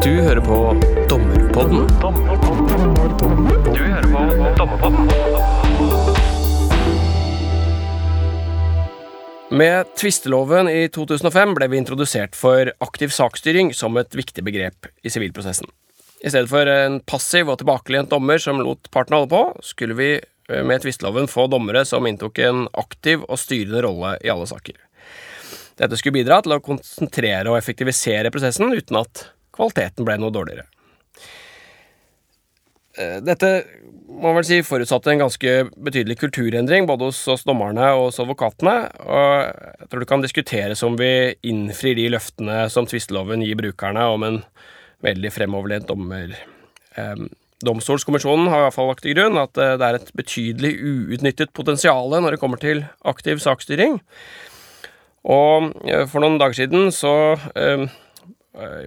Du hører på Dommerpodden. Du hører på Dommerpodden. Med tvisteloven i 2005 ble vi introdusert for aktiv saksstyring som et viktig begrep i sivilprosessen. I stedet for en passiv og tilbakelent dommer som lot partene holde på, skulle vi eh, med tvisteloven få dommere som inntok en aktiv og styrende rolle i alle saker. Dette skulle bidra til å konsentrere og effektivisere prosessen uten at kvaliteten ble noe dårligere. Eh, Dette må vel si forutsatte en ganske betydelig kulturendring både hos oss dommerne og hos advokatene, og jeg tror det kan diskuteres om vi innfrir de løftene som tvisteloven gir brukerne om en veldig fremoverlent dommer. Domstolskommisjonen har i hvert fall lagt til grunn at eh, det er et betydelig uutnyttet potensial når det kommer til aktiv saksstyring. Og eh, for noen dager siden så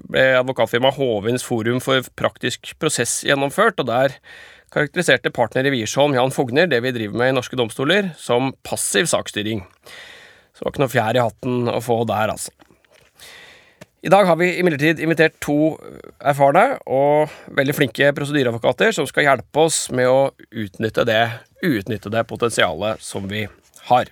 ble advokatfirmaet Hovins forum for praktisk prosess gjennomført, og der karakteriserte partner i Wiersholm Jan Fogner det vi driver med i norske domstoler, som passiv saksstyring. Så det var ikke noe fjær i hatten å få der, altså. I dag har vi imidlertid invitert to erfarne og veldig flinke prosedyreadvokater som skal hjelpe oss med å utnytte det uutnyttede potensialet som vi har.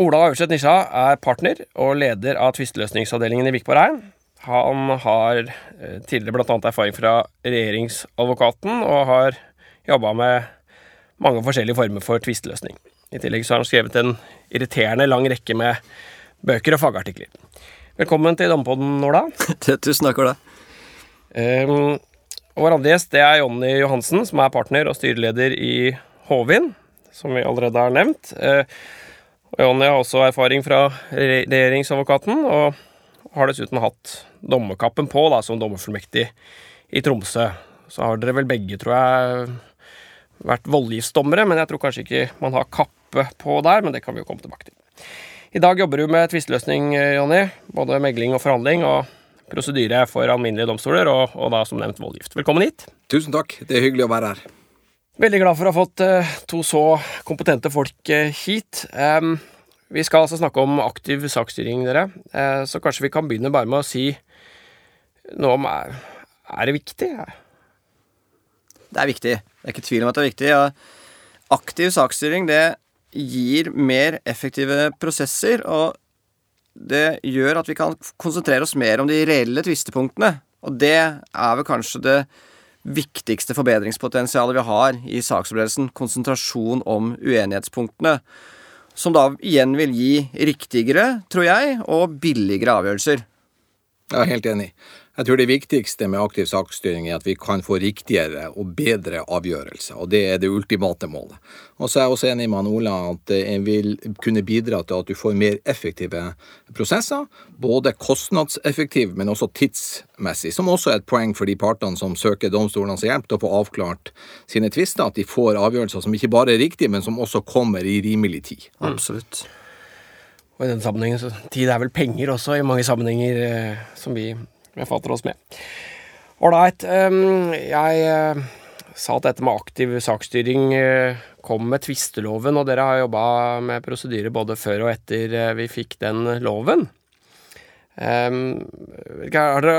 Ola Aurseth Nisja er partner og leder av tvisteløsningsavdelingen i Vikborg. Han har eh, tidligere bl.a. erfaring fra regjeringsadvokaten og har jobba med mange forskjellige former for tvisteløsning. I tillegg så har han skrevet en irriterende lang rekke med bøker og fagartikler. Velkommen til Dommepodden, Ola. Tusen takk for det. Um, og vår andre gjest det er Jonny Johansen, som er partner og styreleder i Håvin, som vi allerede har nevnt. Uh, Jonny har også erfaring fra re- regjeringsadvokaten, og har dessuten hatt dommerkappen på da, som dommerfullmektig i Tromsø. Så har dere vel begge, tror jeg, vært voldgiftsdommere, men jeg tror kanskje ikke man har kappe på der, men det kan vi jo komme tilbake til. I dag jobber du med tvisteløsning, Jonny. Både megling og forhandling, og prosedyre for alminnelige domstoler, og, og da som nevnt voldgift. Velkommen hit. Tusen takk. Det er hyggelig å være her. Veldig glad for å ha fått eh, to så kompetente folk eh, hit. Vi skal altså snakke om aktiv saksstyring, dere. Eh, så kanskje vi kan begynne bare med å si noe om Er, er det viktig? Det er viktig. Det er ikke tvil om at det er viktig. Ja. Aktiv saksstyring, det gir mer effektive prosesser, og det gjør at vi kan konsentrere oss mer om de reelle tvistepunktene. Og det er vel kanskje det forbedringspotensialet vi har i saksopplevelsen. Konsentrasjon om uenighetspunktene. Som da igjen vil gi riktigere, tror jeg, og billigere avgjørelser. Jeg er helt enig. Jeg tror det viktigste med aktiv saksstyring er at vi kan få riktigere og bedre avgjørelser, og det er det ultimate målet. Og så er jeg også enig med han Ola at det vil kunne bidra til at du får mer effektive prosesser, både kostnadseffektive, men også tidsmessig, som også er et poeng for de partene som søker domstolenes hjelp til å få avklart sine tvister, at de får avgjørelser som ikke bare er riktige, men som også kommer i rimelig tid. Absolutt. Og i den sammenhengen, så tid er vel penger også, i mange sammenhenger eh, som vi befatter oss med. Ålreit. Um, jeg eh, sa at dette med aktiv saksstyring eh, kom med tvisteloven, og dere har jobba med prosedyrer både før og etter eh, vi fikk den loven. Um, er, det,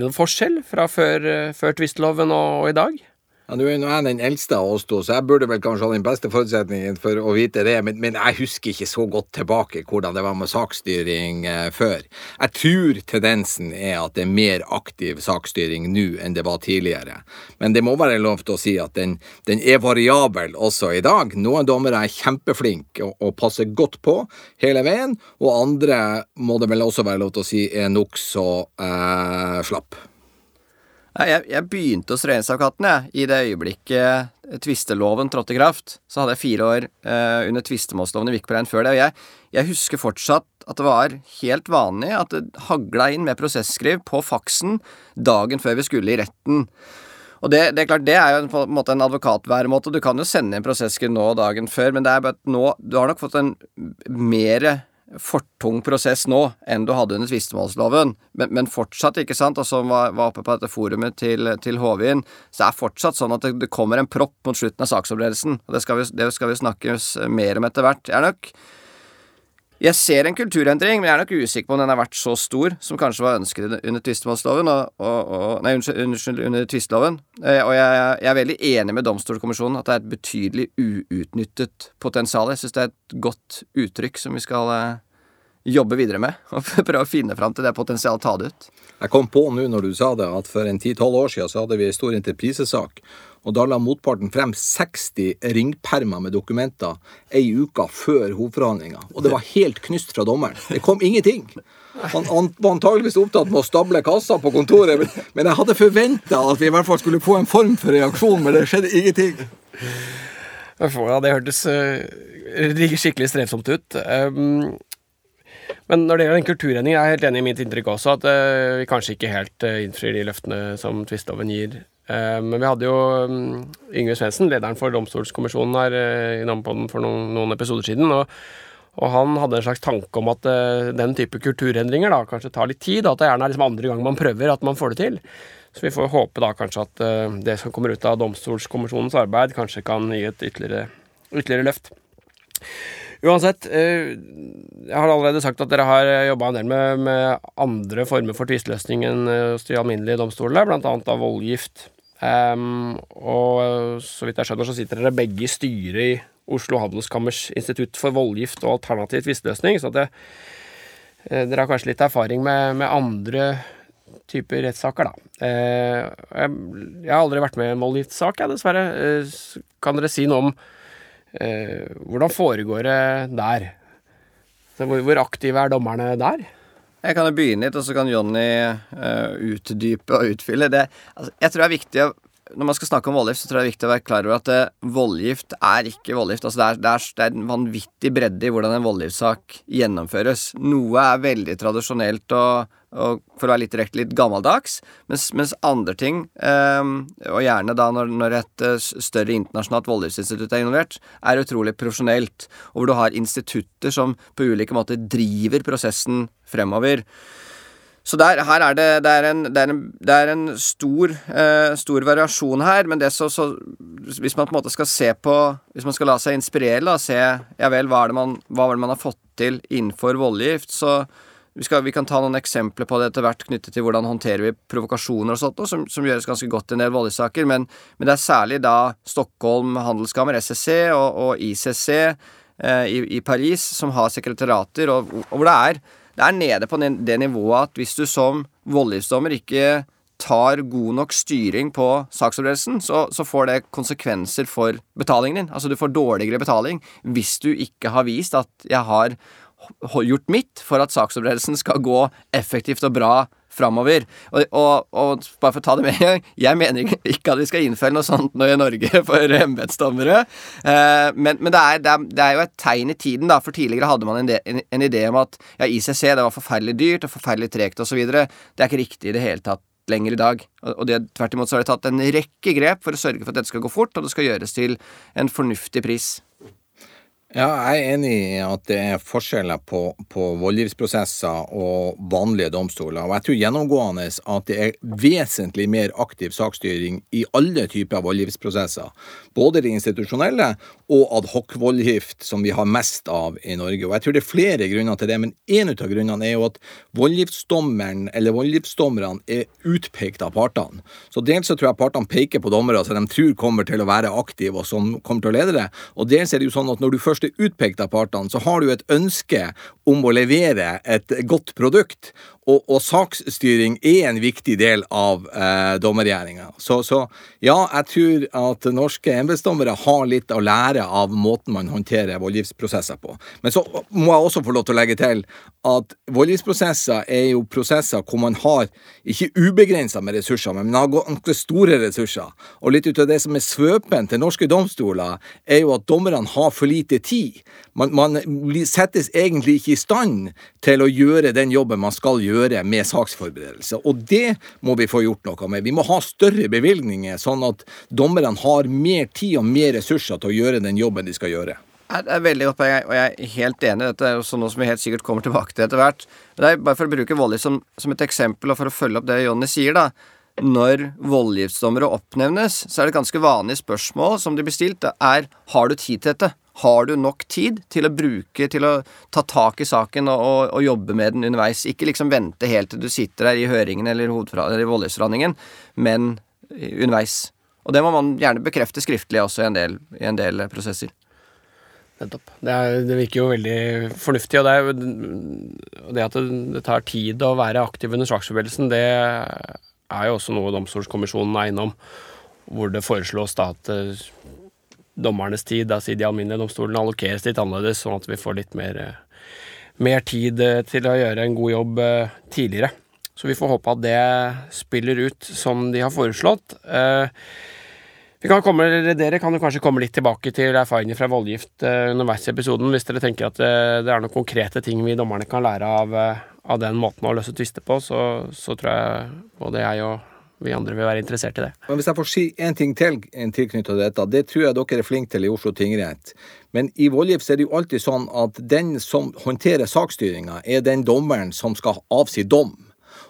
noen forskjell fra før, før tvisteloven og, og i dag? Ja, Nå er jeg den eldste av oss to, så jeg burde vel kanskje ha den beste forutsetningen for å vite det, men, men jeg husker ikke så godt tilbake hvordan det var med saksstyring eh, før. Jeg tror tendensen er at det er mer aktiv saksstyring nå enn det var tidligere. Men det må være lov til å si at den, den er variabel også i dag. Noen dommere er kjempeflinke og, og passer godt på hele veien, og andre må det vel også være lov til å si er nokså eh, slapp. Jeg, jeg begynte hos regjeringsadvokaten jeg, i det øyeblikket tvisteloven trådte i kraft. Så hadde jeg fire år eh, under tvistemålsloven i Vikborg før det. Og jeg, jeg husker fortsatt at det var helt vanlig at det hagla inn med prosesskriv på faksen dagen før vi skulle i retten. Og det, det er klart, det er jo på en måte en advokatværemåte. Du kan jo sende inn prosesskriv nå dagen før, men det er bare at nå Du har nok fått en mer fortung prosess nå enn du hadde under tvistemålsloven, men, men fortsatt, ikke sant, altså var, var oppe på dette forumet til, til Håvin, så er det fortsatt sånn at det, det kommer en propp mot slutten av saksopplevelsen, og det skal, vi, det skal vi snakke mer om etter hvert. Jeg er nok Jeg ser en kulturendring, men jeg er nok usikker på om den har vært så stor som kanskje var ønsket under tvistemålsloven. Og, og, og, nei, unnskyld, under tvisteloven. Eh, og jeg, jeg, er veldig enig med Domstolkommisjonen at det er et betydelig uutnyttet potensial. Jeg syns det er et godt uttrykk som vi skal eh, jobbe videre med. Og prøve å finne fram til det potensialet, ta det ut. Jeg kom på nå når du sa det, at for en 10-12 år siden så hadde vi en stor entreprisesak og da la motparten frem 60 ringpermer med dokumenter ei uke før hovedforhandlinga. Og det var helt knust fra dommeren. Det kom ingenting. Han, han var antageligvis opptatt med å stable kassa på kontoret, men, men jeg hadde forventa at vi i hvert fall skulle få en form for reaksjon, men det skjedde ingenting. Ja, det hørtes uh, skikkelig strevsomt ut. Um, men når det gjelder den kulturendringen, er jeg helt enig i mitt inntrykk også, at uh, vi kanskje ikke helt uh, innfrir de løftene som tvisteloven gir Uh, men vi hadde jo um, Yngve Svendsen, lederen for domstolskommisjonen, her i Nampoden for noen, noen, episoder siden. Og, og, han hadde en slags tanke om at den type kulturendringer da kanskje tar litt tid, at det gjerne er liksom andre gang man prøver at man får det til. Så vi får håpe da kanskje at det som kommer ut av domstolskommisjonens arbeid, kanskje kan gi et ytterligere, ytterligere løft. Uansett, uh, jeg har allerede sagt at dere har jobba en del med, med, andre former for tvisteløsning enn hos de alminnelige domstolene, bl.a. av voldgift, Um, og så vidt jeg skjønner, så sitter dere begge i styret i Oslo Handelskammers institutt for voldgift og alternativ tvisteløsning, så det, eh, dere har kanskje litt erfaring med, med andre typer rettssaker, da. Jeg, har aldri vært med i en voldgiftssak, jeg, dessverre. Kan dere si noe om hvordan foregår det der? Hvor aktive er dommerne der? Jeg kan jo begynne litt, og så kan Jonny uh, utdype og utfylle. Det, altså, jeg tror det er viktig å når man skal snakke om voldgift, så tror jeg det er viktig å være klar over at uh, voldgift er ikke voldgift. Altså det, er, det, er, det, er, en vanvittig bredde i hvordan en voldgiftssak gjennomføres. Noe er veldig tradisjonelt og, og for å være litt direkte litt gammeldags, mens, mens andre ting, um, og gjerne da når, når et uh, større internasjonalt voldgiftsinstitutt er involvert, er utrolig profesjonelt, og hvor du har institutter som på ulike måter driver prosessen fremover. Så der, her er det, det, er en, det, er en, det er en, stor, eh, stor variasjon her, men det så, så, Hvis man på en måte skal se på Hvis man skal la seg inspirere, da, se ja vel, hva er det man, hva er det man har fått til innenfor voldgift, så vi, skal, vi, kan ta noen eksempler på det etter hvert knyttet til hvordan håndterer vi provokasjoner og sånt, som, som gjøres ganske godt i en del voldgiftssaker, men, men, det er særlig da Stockholm handelskammer, SSC, og, og ICC eh, i, i, Paris som har sekretariater, og, og hvor det er det er nede på det nivået at hvis du som voldgiftsdommer ikke tar god nok styring på saksopplevelsen, så, så, får det konsekvenser for betalingen din. Altså du får dårligere betaling hvis du ikke har vist at jeg har gjort mitt for at saksopplevelsen skal gå effektivt og bra framover. Og, og, og, bare for å ta det med en gang, jeg mener ikke, at vi skal innføre noe sånt nå i Norge for embetsdommere. Eh, men, men det, er, det, er, det, er, jo et tegn i tiden, da. For tidligere hadde man en, de, en, en idé om at ja, ICC det var forferdelig dyrt og forferdelig tregt osv. Det er ikke riktig i det hele tatt lenger i dag. Og tvert imot så har de tatt en rekke grep for å sørge for at dette skal gå fort, og det skal gjøres til en fornuftig pris. Ja, jeg er enig i at det er forskjeller på, på voldgiftsprosesser og vanlige domstoler. Og jeg tror gjennomgående at det er vesentlig mer aktiv saksstyring i alle typer voldgiftsprosesser. Både det institusjonelle og adhoc-voldgift, som vi har mest av i Norge. Og jeg tror det er flere grunner til det, men en av grunnene er jo at voldgiftsdommeren eller voldgiftsdommerne er utpekt av partene. Så dels så tror jeg partene peker på dommere som de tror kommer til å være aktive, og som kommer til å lede det. Og dels er det jo sånn at når du først er utpekt av partene, så har du et ønske om å levere et godt produkt. Og, og saksstyring er en viktig del av eh, dommergjerninga. Så, så, ja, jeg tror at norske embetsdommere har litt å lære av måten man håndterer voldgiftsprosesser på. Men så må jeg også få lov til å legge til at voldgiftsprosesser er jo prosesser hvor man har ikke ubegrensa med ressurser, men man har ganske store ressurser. Og litt ut av det som er svøpen til norske domstoler, er jo at dommerne har for lite tid. Man, man settes egentlig ikke i stand til å gjøre den jobben man skal gjøre gjøre med saksforberedelse. Og det må vi få gjort noe med. Vi må ha større bevilgninger, sånn at dommerne har mer tid og mer ressurser til å gjøre den jobben de skal gjøre. Det er veldig godt poeng, og jeg er helt enig. Dette er også noe som vi helt sikkert kommer tilbake til etter hvert. Det er bare for å bruke volley som, som, et eksempel, og for å følge opp det Jonny sier, da. Når voldgiftsdommere oppnevnes, så er det ganske vanlige spørsmål som de blir stilt, er har du tid til dette? Har du nok tid til å bruke, til å ta tak i saken og, og, og jobbe med den underveis? Ikke liksom vente helt til du sitter der i høringen eller, eller voldgiftsforhandlingen, men underveis. Og det må man gjerne bekrefte skriftlig også i en del, i en del prosesser. Nettopp. Det, det, virker jo veldig fornuftig. Og det, er, det at det, det, tar tid å være aktiv under saksforberedelsen, det er jo også noe Domstolskommisjonen er innom, hvor det foreslås da at eh, dommernes tid, da sier de alminnelige domstolene, allokeres litt annerledes, sånn at vi får litt mer, eh, mer tid eh, til å gjøre en god jobb tidligere. Så vi får håpe at det spiller ut som de har foreslått. Vi kan komme, dere kan jo kanskje komme litt tilbake til erfaringer fra voldgift underveis i episoden, hvis dere tenker at det, er noen konkrete ting vi dommerne kan lære av, av den måten å løse tvister på, så, så tror jeg både jeg og vi andre vil være interessert i det. Men Hvis jeg får si en ting til tilknyttet dette, det tror jeg dere er flinke til i Oslo tingrett. Men i voldgift er det jo alltid sånn at den som håndterer saksstyringa, er den dommeren som skal avsi dom.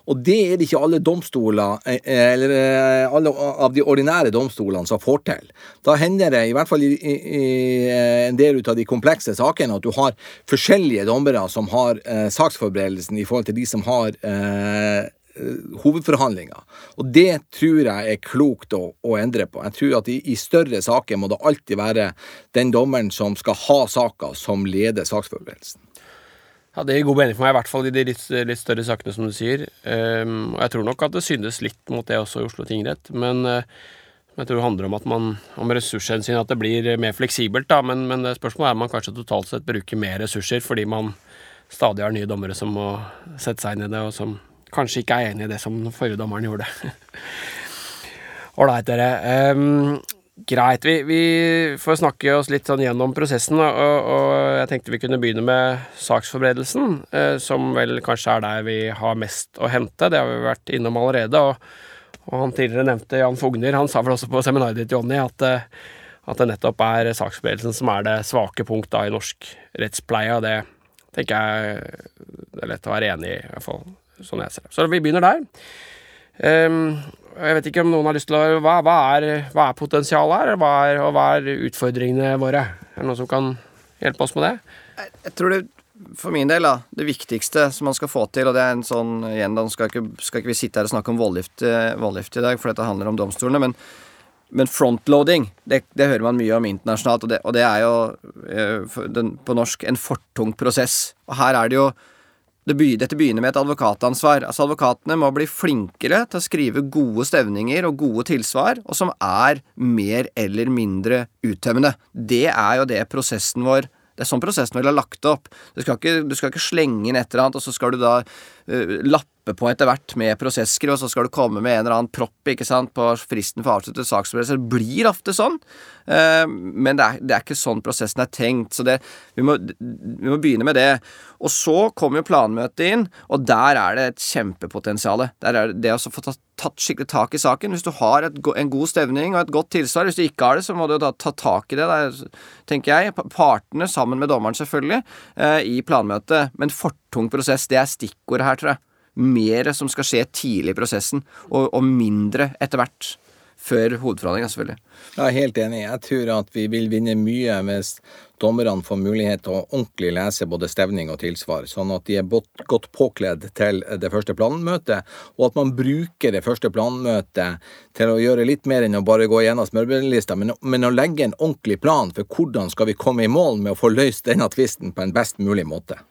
Og det er det ikke alle domstoler, eh, eller eh, alle av de ordinære domstolene, som får til. Da hender det, i hvert fall i, i, eh, en del av de komplekse sakene, at du har forskjellige dommere som har eh, saksforberedelsen i forhold til de som har eh, Eh, hovedforhandlinger. Og det tror jeg er klokt å, å endre på. Jeg tror at i, i, større saker må det alltid være den dommeren som skal ha saka, som leder saksforberedelsen. Ja, Det gir god mening for meg, i hvert fall i de litt, litt større sakene, som du sier. Um, og jeg tror nok at det synes litt mot det også i Oslo tingrett. Men uh, jeg tror det handler om at man, om ressurshensyn, at det blir mer fleksibelt. da, Men, men spørsmålet er om man kanskje totalt sett bruker mer ressurser fordi man stadig har nye dommere som må sette seg inn i det, og som kanskje ikke er enig i det som den forrige dommeren gjorde. Ålreit, dere. Um, greit. Vi, vi, får snakke oss litt sånn gjennom prosessen, og, og, jeg tenkte vi kunne begynne med saksforberedelsen, uh, som vel kanskje er der vi har mest å hente. Det har vi vært innom allerede. og, og han tidligere nevnte Jan Fogner, han sa vel også på seminaret ditt, Jonny, at, uh, at det nettopp er saksforberedelsen som er det svake punktet i norsk rettspleie, og det tenker jeg det er lett å være enig i, i hvert fall sånn jeg ser det. Så vi begynner der. Um, jeg vet ikke om noen har lyst til å Hva, hva, er, hva er, potensialet her, hva er, og hva er utfordringene våre? Er det noen som kan hjelpe oss med det? Jeg, jeg tror det for min del, da, det viktigste som man skal få til, og det er en sånn Igjen, da skal ikke, skal ikke vi sitte her og snakke om voldgift, eh, voldgift i dag, for dette handler om domstolene, men, men frontloading, det, det, hører man mye om internasjonalt, og det, og det er jo eh, den, på norsk en fortung prosess. Og her er det jo dette begynner med et advokatansvar. Altså Advokatene må bli flinkere til å skrive gode stevninger og gode tilsvar, og som er mer eller mindre uttømmende. Det er jo det prosessen vår det er sånn prosessen vår har lagt opp. Du skal, ikke, du skal ikke slenge inn et eller annet, og så skal du da uh, lappe lappe på etter hvert med prosesskriv, og så skal du komme med en eller annen propp ikke sant, på fristen for avsluttet saksprosess. Det blir ofte sånn, uh, men det er, det er, ikke sånn prosessen er tenkt. Så det, vi, må, vi må begynne med det. Og så kommer jo planmøtet inn, og der er det et kjempepotensial. Der er det å få tatt, tatt skikkelig tak i saken. Hvis du har et, en god stevning og et godt tilsvar, hvis du ikke har det, så må du da ta tak i det, der, tenker jeg. Partene, sammen med dommeren selvfølgelig, uh, i planmøtet. Men fortung prosess, det er stikkordet her, tror jeg mer som skal skje tidlig i prosessen, og, og mindre etter hvert. Før hovedforhandlinga, selvfølgelig. Jeg er helt enig. Jeg tror at vi vil vinne mye hvis dommerne får mulighet til å ordentlig lese både stevning og tilsvar, sånn at de er godt påkledd til det første planmøtet, og at man bruker det første planmøtet til å gjøre litt mer enn å bare gå gjennom smørbrødlista, men, men, å legge en ordentlig plan for hvordan skal vi komme i mål med å få løst denne tvisten på en best mulig måte.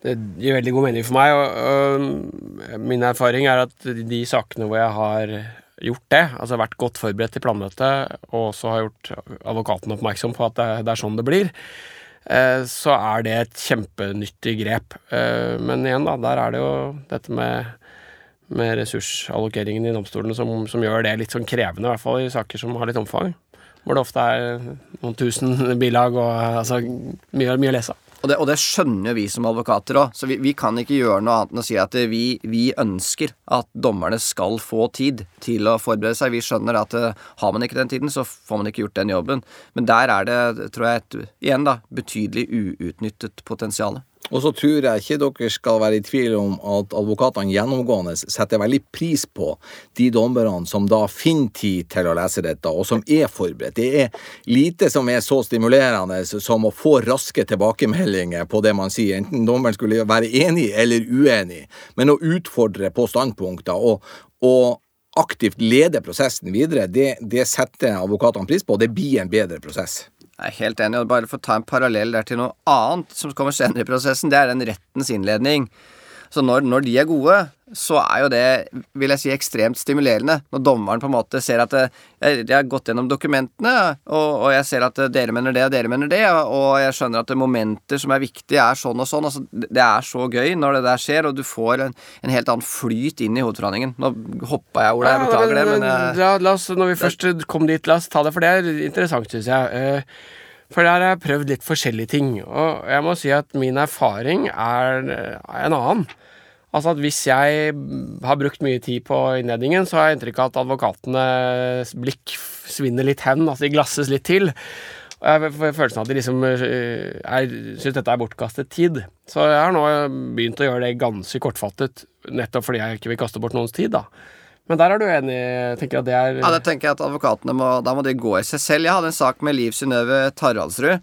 Det gir veldig god mening for meg. Og, og, min erfaring er at de sakene hvor jeg har gjort det, altså vært godt forberedt til planmøtet, og også har gjort advokaten oppmerksom på at det, det er sånn det blir, eh, så er det et kjempenyttig grep. Eh, men igjen, da, der er det jo dette med, med ressursallokeringen i domstolene som, som, gjør det litt sånn krevende, i hvert fall i saker som har litt omfang. Hvor det ofte er noen tusen bilag og altså, mye, mye å lese. Og det, og det, skjønner vi som advokater òg, så vi, vi, kan ikke gjøre noe annet enn å si at vi, vi, ønsker at dommerne skal få tid til å forberede seg. Vi skjønner at uh, har man ikke den tiden, så får man ikke gjort den jobben. Men der er det, tror jeg, et igjen da, betydelig uutnyttet potensial. Og så tror jeg ikke dere skal være i tvil om at advokatene gjennomgående setter veldig pris på de dommerne som da finner tid til å lese dette, og som er forberedt. Det er lite som er så stimulerende som å få raske tilbakemeldinger på det man sier, enten dommeren skulle være enig eller uenig, men å utfordre på standpunkter og, og aktivt lede prosessen videre, det, det setter advokatene pris på, og det blir en bedre prosess. Jeg er helt enig. og Bare for å ta en parallell der til noe annet som kommer senere i prosessen, det er den rettens innledning. Så når, når, de er gode, så er jo det, vil jeg si, ekstremt stimulerende. Når dommeren på en måte ser at jeg, jeg har gått gjennom dokumentene, og, og, jeg ser at dere mener det, og dere mener det, og jeg skjønner at momenter som er viktige, er sånn og sånn. Altså, det er så gøy når det der skjer, og du får en, en helt annen flyt inn i hovedforhandlingen. Nå hoppa jeg, Ola, jeg beklager det, men jeg, la, la oss, Når vi først kom dit, la oss ta det, for det er interessant, syns jeg. For der har jeg prøvd litt forskjellige ting, og jeg må si at min erfaring er en annen. Altså at hvis jeg har brukt mye tid på innledningen, så har jeg inntrykk av at advokatenes blikk svinner litt hen, altså de glasses litt til. Og jeg får følelsen av at de liksom syns dette er bortkastet tid. Så jeg har nå begynt å gjøre det ganske kortfattet, nettopp fordi jeg ikke vil kaste bort noens tid, da. Men der er du enig? tenker jeg at det er Ja, det tenker jeg at advokatene må Da må de gå i seg selv. Jeg hadde en sak med Liv Synnøve Taraldsrud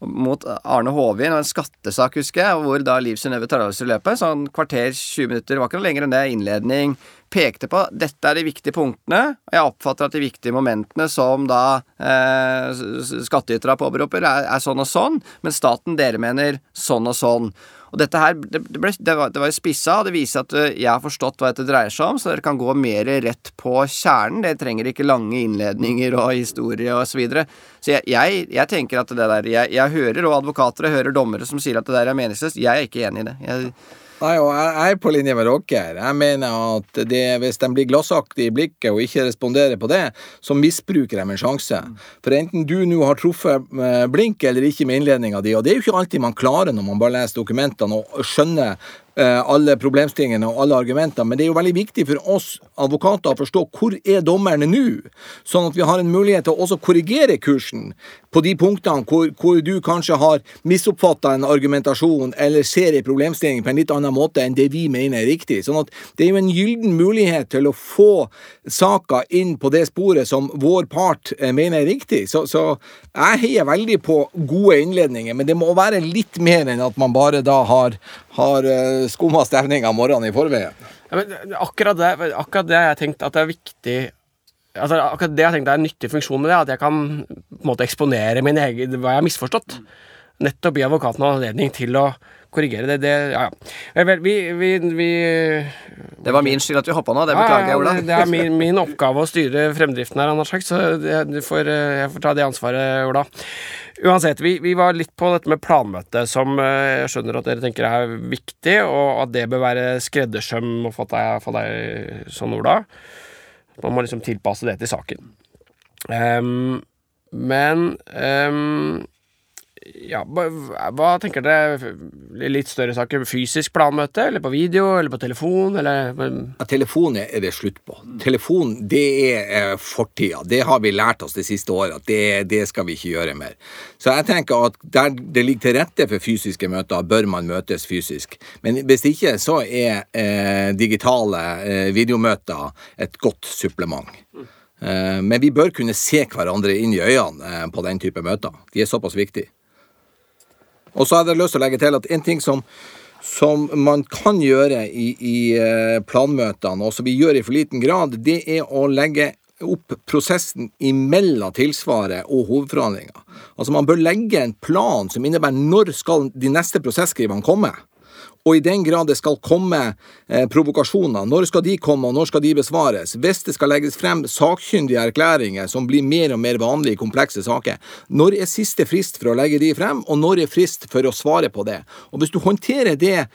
mot Arne Håvin, og en skattesak, husker jeg, hvor da Liv Synnøve Taraldsrud løpet, sånn kvarter, 20 minutter, var ikke noe lenger enn det, innledning, pekte på dette er de viktige punktene, og jeg oppfatter at de viktige momentene som da eh, skattytere påberoper, er, er sånn og sånn, men staten, dere mener sånn og sånn. Og dette her, det, ble, det, var, det var spissa, og det viser at eh, jeg har forstått hva dette dreier seg om, så dere kan gå mer rett på kjernen. Dere trenger ikke lange innledninger og historie og Så, videre. så jeg, jeg, jeg, tenker at det der jeg, jeg hører, og advokater jeg hører dommere som sier at det der er meningsløst. Jeg er ikke enig i det. Jeg, Nei, og jeg er på linje med dere. Jeg mener at det, hvis de blir glassaktige i blikket og ikke responderer på det, så misbruker de en sjanse. For enten du nå har truffet eh, blink eller ikke med innledninga di, og det er jo ikke alltid man klarer når man bare leser dokumentene og skjønner alle problemstillingene og alle argumentene, men det er jo veldig viktig for oss advokater å forstå hvor er dommerne nå, sånn at vi har en mulighet til å også korrigere kursen på de punktene hvor, hvor du kanskje har misoppfatta en argumentasjon eller ser en problemstilling på en litt annen måte enn det vi mener er riktig. Sånn at det er jo en gyllen mulighet til å få saka inn på det sporet som vår part eh, mener er riktig. Så, så jeg heier veldig på gode innledninger, men det må være litt mer enn at man bare da har, har eh, skumma stevninga morgenen i forveien. Ja, akkurat, det, akkurat det jeg tenkt at det er viktig altså, Akkurat det jeg har tenkt er en nyttig funksjon med det, at jeg kan på en måte eksponere min egen, hva jeg har misforstått. Nettopp gi advokaten anledning til å korrigere det. det ja, ja. Vel, vi, vi, vi, Det var min skyld at vi hoppa nå. Det beklager jeg, Ola. Det, det er min, min, oppgave å styre fremdriften her, sagt, så jeg får, jeg får ta det ansvaret, Ola. Uansett, vi, vi, var litt på dette med planmøte, som eh, jeg skjønner at dere tenker er viktig, og at det bør være skreddersøm for deg, for deg sånn, Ola. Man må liksom tilpasse det til saken. Um, men um, ja, hva tenker dere? Litt større saker? Fysisk planmøte, eller på video, eller på telefon, eller ja, Telefon er det slutt på. Telefon, det er eh, fortida. Det har vi lært oss de siste åra. Det, det skal vi ikke gjøre mer. Så jeg tenker at der det ligger til rette for fysiske møter, bør man møtes fysisk. Men hvis ikke, så er eh, digitale eh, videomøter et godt supplement. Eh, men vi bør kunne se hverandre inn i øynene eh, på den type møter. De er såpass viktige. Og så hadde jeg lyst til å legge til at en ting som, som man kan gjøre i, i eh, planmøtene, og som vi gjør i for liten grad, det er å legge opp prosessen imellom tilsvaret og hovedforhandlinga. Altså Man bør legge en plan som innebærer når skal de neste prosesskrivene komme. Og i den grad det skal komme eh, provokasjoner, når skal de komme, og når skal de besvares? Hvis det skal legges frem sakkyndige erklæringer som blir mer og mer vanlige i komplekse saker, når er siste frist for å legge de frem, og når er frist for å svare på det? Og hvis du håndterer det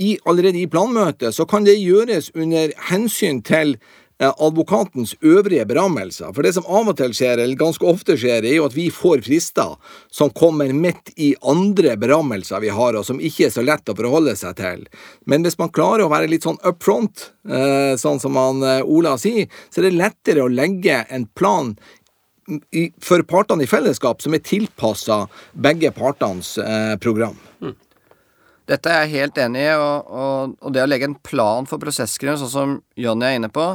i, allerede i planmøtet, så kan det gjøres under hensyn til advokatens øvrige berammelser. For det som av og til skjer, eller ganske ofte skjer, er jo at vi får frister som kommer midt i andre berammelser vi har, og som ikke er så lett å forholde seg til. Men hvis man klarer å være litt sånn up front, eh, sånn som han eh, Ola sier, så er det lettere å legge en plan for partene i fellesskap som er tilpassa begge partenes program. Dette er jeg helt enig i, og, og, og det å legge en plan for prosessskriving, sånn som Jonny er inne på,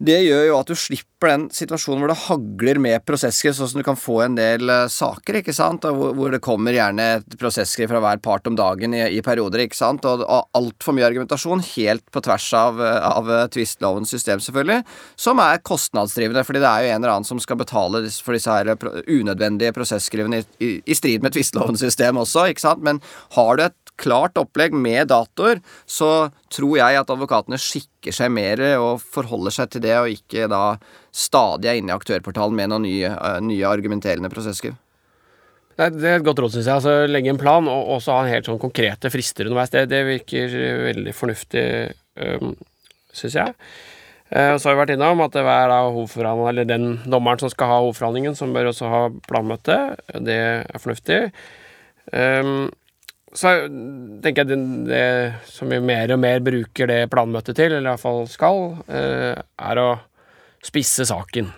det gjør jo at du slipper den situasjonen hvor det hagler med prosesskriv, sånn som du kan få en del uh, saker, ikke sant, hvor, hvor, det kommer gjerne et prosesskriv fra hver part om dagen i, i perioder, ikke sant, og, og altfor mye argumentasjon helt på tvers av, av uh, tvistlovens system, selvfølgelig, som er kostnadsdrivende, fordi det er jo en eller annen som skal betale for disse her unødvendige prosesskrivene i, i, i strid med tvistlovens system også, ikke sant, men har du et klart opplegg med datoer, så tror jeg at advokatene skikker seg mer og forholder seg til det, og ikke da stadig er inne i aktørportalen med noen nye, uh, nye argumenterende prosesskriv. Det er et godt råd, syns jeg. Altså, legge en plan, og også ha en helt sånn konkrete frister underveis. Det, det virker veldig fornuftig, um, syns jeg. Uh, så har vi vært innom at det er eller den dommeren som skal ha hovedforhandlingen, som bør også ha planmøte. Det er fornuftig. Um, så tenker jeg det, det, som vi mer og mer bruker det planmøtet til, eller iallfall skal, uh, er å spisse saken.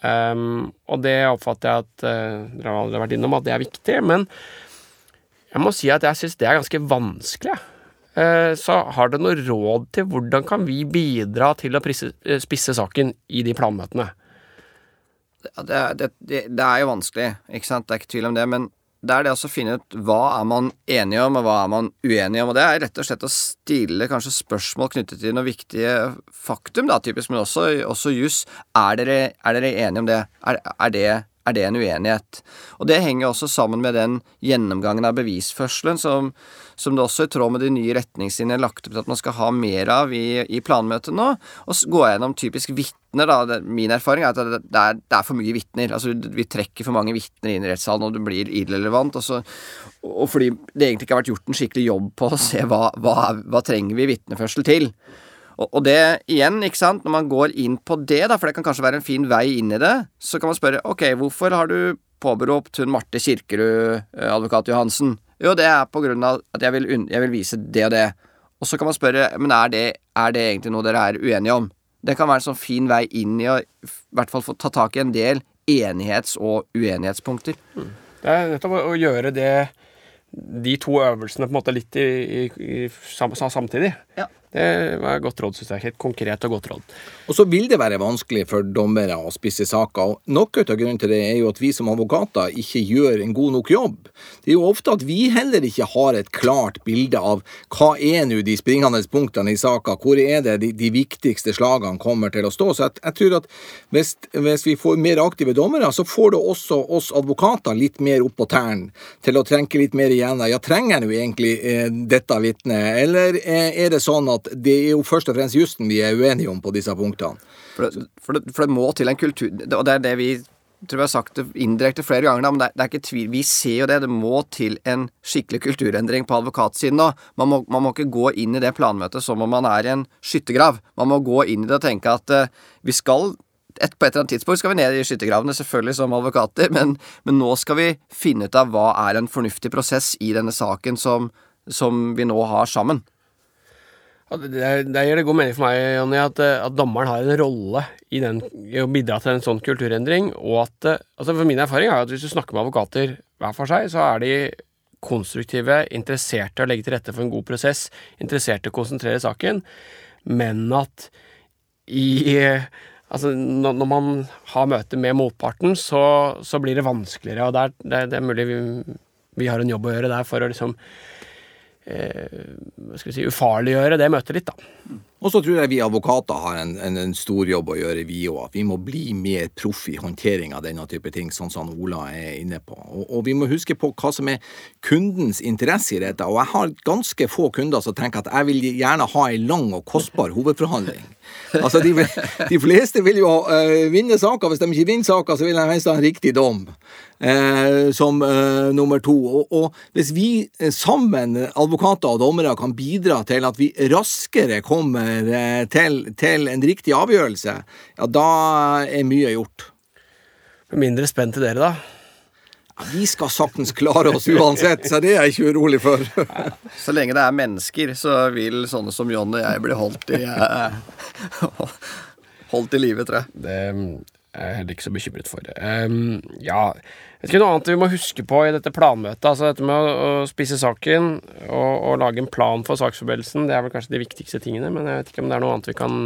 Um, og det oppfatter jeg at uh, dere har vært innom, at det er viktig. Men jeg må si at jeg syns det er ganske vanskelig. Uh, så har dere noe råd til hvordan kan vi bidra til å prisse, spisse saken i de planmøtene? Det, det, det, er jo vanskelig, ikke sant, det er ikke tvil om det. Men det er det å finne ut hva er man enige om, og hva er man uenige om. Og det er rett og slett å stille kanskje spørsmål knyttet til noen viktige faktum, da, typisk, men også, også juss. Er, er, dere enige om det? Er, er det? er det en uenighet? Og det henger også sammen med den gjennomgangen av bevisførselen som, som det også i tråd med de nye retningslinjene lagt opp til at man skal ha mer av i, i planmøtet nå. Og gå gjennom typisk vitner, da. Min erfaring er at det, er, det er, for mye vitner. Altså, vi trekker for mange vitner inn i rettssalen, og det blir irrelevant. Og, så, og fordi det egentlig ikke har vært gjort en skikkelig jobb på å se hva, hva, hva trenger vi vitneførsel til. Og det igjen, ikke sant, når man går inn på det, da, for det kan kanskje være en fin vei inn i det, så kan man spørre ok, hvorfor har du påberopt hun Marte Kirkerud, eh, advokat Johansen? Jo, det er på grunn av at jeg vil, jeg vil vise det og det. Og så kan man spørre, men er det, er det egentlig noe dere er uenige om? Det kan være en sånn fin vei inn i å i hvert fall få ta tak i en del enighets- og uenighetspunkter. Mm. Det er nettopp å gjøre det de to øvelsene på en måte litt i, i, i samtidig. Ja. Det var et godt råd, syns jeg. Helt konkret og godt råd. Og så vil det være vanskelig for dommere å spisse saker. og Noe av grunnen til det er jo at vi som advokater ikke gjør en god nok jobb. Det er jo ofte at vi heller ikke har et klart bilde av hva er nå de springende punktene i saka, hvor er det de, de, viktigste slagene kommer til å stå. Så jeg, jeg tror at hvis, hvis, vi får mer aktive dommere, så får det også oss advokater litt mer opp på tærne til å tenke litt mer igjen. Ja, trenger jeg nå egentlig eh, dette vitnet, eller eh, er det sånn at at det er jo først og fremst jussen vi er uenige om på disse punktene. For det, for det, for det må til en kultur Og det er det vi tror jeg har sagt det indirekte flere ganger, men det er, det er, ikke tvil. Vi ser jo det. Det må til en skikkelig kulturendring på advokatsiden nå. Man må, man må ikke gå inn i det planmøtet som om man er i en skyttergrav. Man må gå inn i det og tenke at uh, vi skal et, på et eller annet tidspunkt skal vi ned i skyttergravene, selvfølgelig som advokater, men, men, nå skal vi finne ut av hva er en fornuftig prosess i denne saken som, som vi nå har sammen. Det gir det god mening for meg, Jonny, at, eh, at, dommeren har en rolle i, den, i, å bidra til en sånn kulturendring. Og at eh, altså For min erfaring er at hvis du snakker med advokater hver for seg, så er de konstruktive, interesserte i å legge til rette for en god prosess, interesserte i å konsentrere saken, men at i Altså, når man har møte med motparten, så, så blir det vanskeligere, og det er, det er mulig vi, vi, har en jobb å gjøre der for å liksom eh, si, ufarliggjøre det møtet litt, da. Og så tror jeg vi advokater har en, en, en stor jobb å gjøre, vi òg. Vi må bli mer proff i håndtering av denne type ting, sånn som Ola er inne på. Og, og, vi må huske på hva som er kundens interesse i dette. Og jeg har ganske få kunder som tenker at jeg vil gjerne ha ei lang og kostbar hovedforhandling. Altså, de, de fleste vil jo uh, vinne saker. Hvis de ikke vinner saker, så vil de helst ha en riktig dom. Eh, som eh, nummer to. Og, og hvis vi sammen, advokater og dommere, kan bidra til at vi raskere kommer kommer til, til en riktig avgjørelse, ja, da er mye gjort. Mindre spent til dere, da? Ja, vi skal saktens klare oss uansett, så det er jeg ikke urolig for. så lenge det er mennesker, så vil sånne som John og jeg bli holdt i Holdt i live, tror jeg. Det er jeg heller ikke så bekymret for. Um, ja, vet ikke noe annet vi må huske på i dette planmøtet. Altså dette med å, å spisse saken og, og, lage en plan for saksforberedelsen, det er vel kanskje de viktigste tingene. Men jeg vet ikke om det er noe annet vi kan,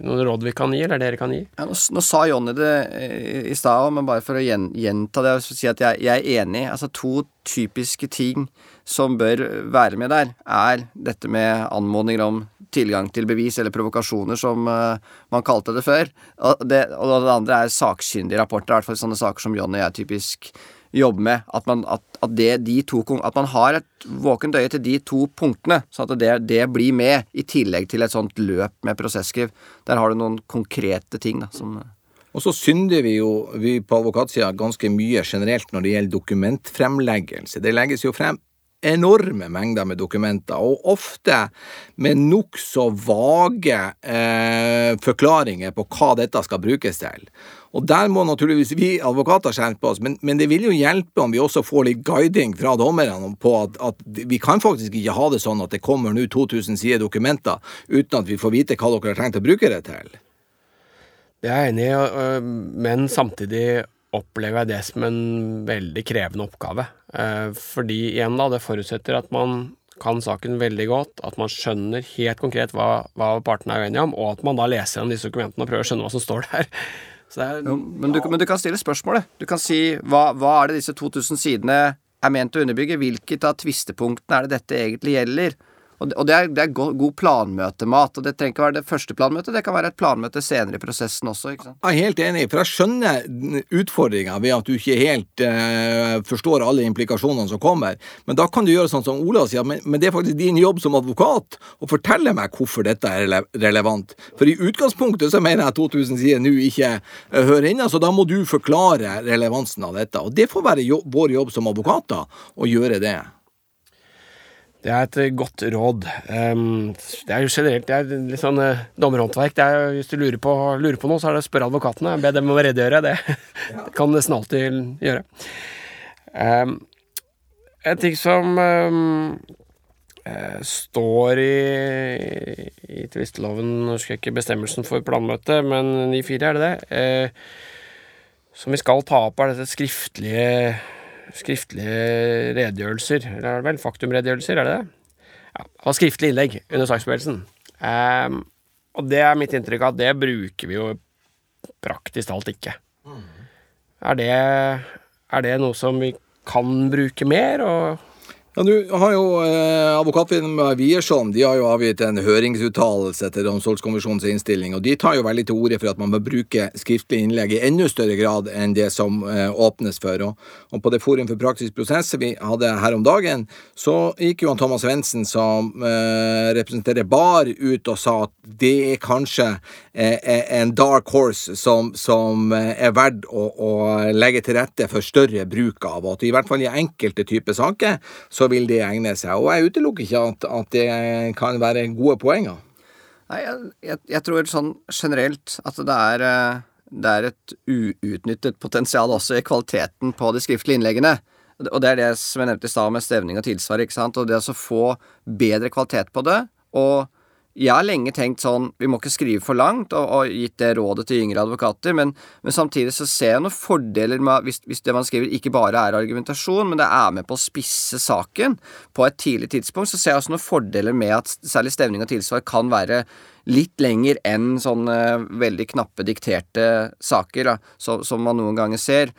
noen råd vi kan gi, eller dere kan gi. Ja, nå, nå, sa Jonny det i, i stad, men bare for å gjenta det og si at jeg, jeg, er enig. Altså to typiske ting som bør være med der, er dette med anmodninger om tilgang til bevis, eller provokasjoner, som uh, man kalte det før. Og det, og det andre er sakkyndige rapporter, i hvert fall sånne saker som John og jeg typisk jobber med. At man, at, at, det, de to, at man har et våkent øye til de to punktene, så at det, det, blir med, i tillegg til et sånt løp med prosesskriv. Der har du noen konkrete ting da, som og så synder vi jo vi på advokatsida ganske mye generelt når det gjelder dokumentfremleggelse. Det legges jo frem enorme mengder med dokumenter, og ofte med nokså vage eh, forklaringer på hva dette skal brukes til. Og Der må naturligvis vi advokater skjerpe oss, men, men, det vil jo hjelpe om vi også får litt guiding fra dommerne på at, at, vi kan faktisk ikke ha det sånn at det kommer nå 2000 sider dokumenter uten at vi får vite hva dere har tenkt å bruke det til. Det er jeg enig i, men samtidig opplever jeg det som en veldig krevende oppgave. Eh, fordi igjen, da, det forutsetter at man kan saken veldig godt, at man skjønner helt konkret hva, hva partene er uenige om, og at man da leser gjennom disse dokumentene og prøver å skjønne hva som står der. Er, jo, men, du, men, du, kan stille spørsmålet. Du kan si hva, hva er det disse 2000 sidene er ment å underbygge? Hvilket av tvistepunktene er det dette egentlig gjelder? Og det, er, det er god planmøtemat. Og det trenger ikke være det første planmøtet, det kan være et planmøte senere i prosessen også. ikke sant? Jeg er helt enig, for jeg skjønner utfordringa ved at du ikke helt uh, forstår alle implikasjonene som kommer. Men da kan du gjøre sånn som Ola sier, men, men det er faktisk din jobb som advokat å fortelle meg hvorfor dette er rele relevant. For i utgangspunktet så mener jeg 2000 sider nå ikke uh, hører inne, så da må du forklare relevansen av dette. Og det får være jo vår jobb som advokater å gjøre det. Det er et godt råd. Um, det er jo generelt det er litt sånn uh, dommerhåndverk. Det er, hvis du lurer på, lurer på, noe, så er det å spørre advokatene. Be dem om å redegjøre. Det, det kan nesten alltid gjøre. Um, en ting som um, uh, står i, i tvisteloven Nå husker jeg ikke bestemmelsen for planmøte, men 9-4 er det det. Som vi skal ta opp, er dette skriftlige skriftlige redegjørelser. Eller er det vel faktumredegjørelser, er det det? Ja, og skriftlig innlegg under saksbevegelsen. Um, og det er mitt inntrykk at det bruker vi jo praktisk talt ikke. Mm. Er, det, er det noe som vi kan bruke mer? og ja, Du har jo eh, Advokatfirmaet Wiersholm de har jo avgitt en høringsuttalelse til Domstolskommisjonens innstilling, og de tar jo veldig til orde for at man bør bruke skriftlig innlegg i enda større grad enn det som eh, åpnes for. Og, og, på det Forum for praktisk prosess vi hadde her om dagen, så gikk jo han Thomas Svendsen, som eh, representerer BAR, ut og sa at det er kanskje eh, en dark horse som, som eh, er verdt å, å, legge til rette for større bruk av, og at i hvert fall i enkelte typer saker så vil det egne seg. Og jeg utelukker ikke at, at det kan være gode poenger. Nei, jeg, jeg, jeg, tror sånn generelt at det er, eh, det er et uutnyttet potensial også i kvaliteten på de skriftlige innleggene. Og det er det som jeg nevnte i stad med stevning og tilsvar. ikke sant? Og det å få bedre kvalitet på det, og jeg har lenge tenkt sånn Vi må ikke skrive for langt, og, og gitt det rådet til yngre advokater, men, men, samtidig så ser jeg noen fordeler med hvis, hvis, det man skriver ikke bare er argumentasjon, men det er med på å spisse saken på et tidlig tidspunkt, så ser jeg også noen fordeler med at særlig stevning og tilsvar kan være litt lenger enn sånne veldig knappe, dikterte saker, da, så, som man noen ganger ser.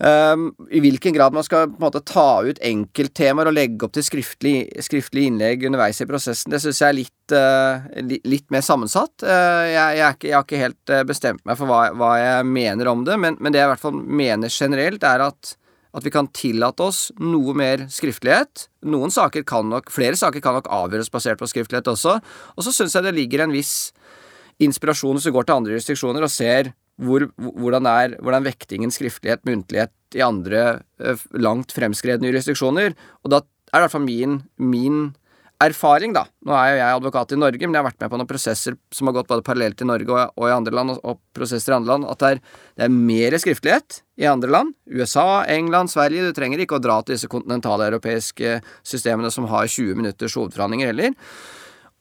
Um, I hvilken grad man skal på en måte ta ut enkelttemaer og legge opp til skriftlig, skriftlig innlegg underveis i prosessen, det syns jeg er litt, uh, litt, mer sammensatt. Uh, jeg, jeg, ikke, jeg, har ikke helt uh, bestemt meg for hva, hva, jeg mener om det, men, men, det jeg i hvert fall mener generelt, er at, at vi kan tillate oss noe mer skriftlighet. Noen saker kan nok, Flere saker kan nok avgjøres basert på skriftlighet også. Og så syns jeg det ligger en viss inspirasjon hvis du går til andre restriksjoner og ser hvor, hvordan er hvordan vektingen skriftlighet, muntlighet i andre uh, langt fremskredne jurisdiksjoner. Og da er det i hvert fall min, min, erfaring, da Nå er jo jeg advokat i Norge, men jeg har vært med på noen prosesser som har gått både parallelt i Norge og, og i andre land, og, og, prosesser i andre land, at det er, det er mer skriftlighet i andre land. USA, England, Sverige. Du trenger ikke å dra til disse kontinentaleuropeiske systemene som har 20 minutters hovedforhandlinger heller.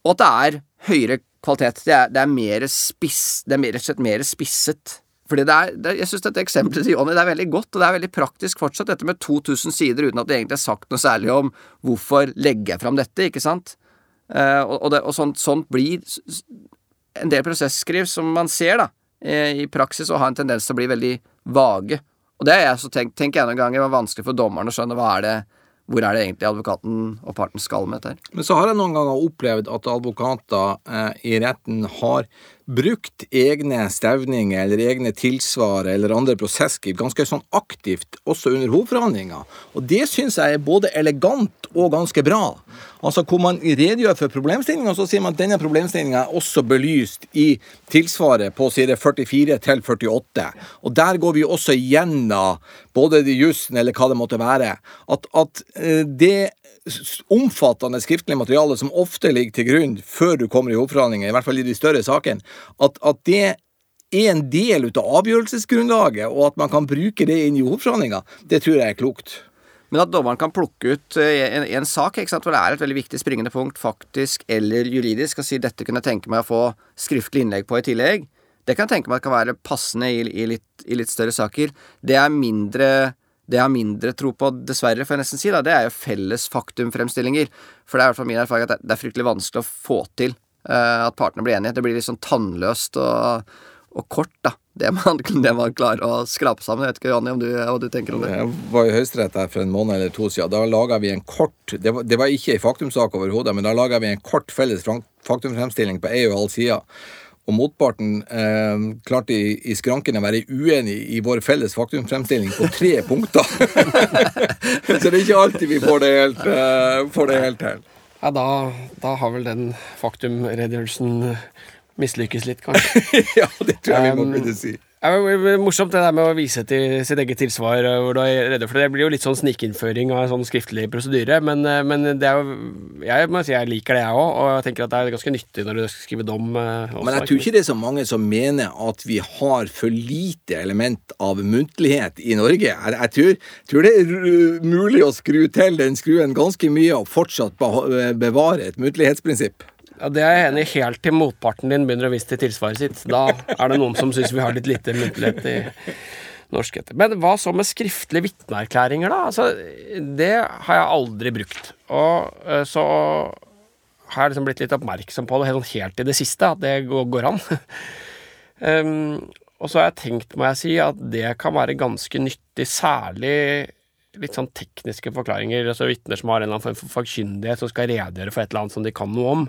Og at det er høyere kvalitet. Det er, det er mer spiss Det er rett og slett mer spisset Fordi det er, det, Jeg syns dette eksempelet til Jonny er veldig godt, og det er veldig praktisk fortsatt, dette med 2000 sider uten at det egentlig er sagt noe særlig om hvorfor legger jeg fram dette, ikke sant? Uh, og, og, det, og sånt, sånt, blir en del prosesskriv som man ser da, i praksis, og har en tendens til å bli veldig vage. Og det har jeg så tenkt, tenker jeg noen ganger var vanskelig for dommeren å skjønne hva er det hvor er det egentlig advokaten og parten skal med dette? Men så har jeg noen ganger opplevd at advokater eh, i retten har brukt egne stevninger eller egne tilsvar eller andre prosesskriv ganske sånn aktivt også under hovedforhandlinga. Og det syns jeg er både elegant og ganske bra. Altså Hvor man redegjør for problemstillinga, så sier man at denne problemstillinga er også belyst i tilsvaret på side 44 til 48. Og der går vi også gjennom både de jussen eller hva det måtte være. At, at eh, det omfattende skriftlige materiale som ofte ligger til grunn før du kommer i hovedforhandlinger, i hvert fall i de større sakene, at, at, det er en del av avgjørelsesgrunnlaget, og at man kan bruke det inn i hovedforhandlinga, det tror jeg er klokt. Men at dommeren kan plukke ut eh, en, en sak ikke sant, hvor det er et veldig viktig springende punkt, faktisk eller juridisk, og si dette kunne jeg tenke meg å få skriftlig innlegg på i tillegg, det kan jeg tenke meg at kan være passende i, i, litt, i litt større saker. Det er mindre det jeg har mindre tro på, dessverre, får jeg nesten si, da, det er jo felles faktumfremstillinger. For det er i hvert fall min erfaring at det er fryktelig vanskelig å få til uh, at partene blir enige. Det blir litt sånn tannløst og, og kort, da. Det man, det man, klarer å skrape sammen. Jeg vet ikke, Johnny, om du, hva du tenker om det? Jeg var i Høyesterett for en måned eller to siden. Da laga vi en kort Det var, det var ikke ei faktumsak overhodet, men da laga vi en kort felles faktumfremstilling på ei og halv side og motparten eh, klarte i, i skranken å være uenig i vår felles faktumfremstilling på tre punkter. Så det er ikke alltid vi får det helt, eh, får det helt til. Ja, da, da, har vel den faktumredegjørelsen mislykkes litt, kanskje. ja, det tror jeg vi må kunne å si. Ja, morsomt det der med å vise til sitt eget tilsvar. Eh, hvor du er redde for Det Det blir jo litt sånn snikinnføring av en sånn skriftlig prosedyre. Men, eh, men, det er jo Jeg må si jeg liker det, jeg òg. Og jeg tenker at det er ganske nyttig når du skal skrive dom. Eh, også, men jeg tror ikke det er så mange som mener at vi har for lite element av muntlighet i Norge. Jeg, jeg tror, tror, det er mulig å skru til den skruen ganske mye og fortsatt bevare et muntlighetsprinsipp. Ja, Det er jeg enig i helt til motparten din begynner å vise til tilsvaret sitt. Da er det noen som syns vi har litt lite muntlighet i norskhet. Men hva så med skriftlige vitneerklæringer, da? Altså, det har jeg aldri brukt. Og eh, så har jeg liksom blitt litt oppmerksom på det helt, helt i det siste, at det går an. um, og så har jeg tenkt, må jeg si, at det kan være ganske nyttig, særlig litt sånn tekniske forklaringer. altså Vitner som har en eller annen form for fagkyndighet, som skal redegjøre for et eller annet som de kan noe om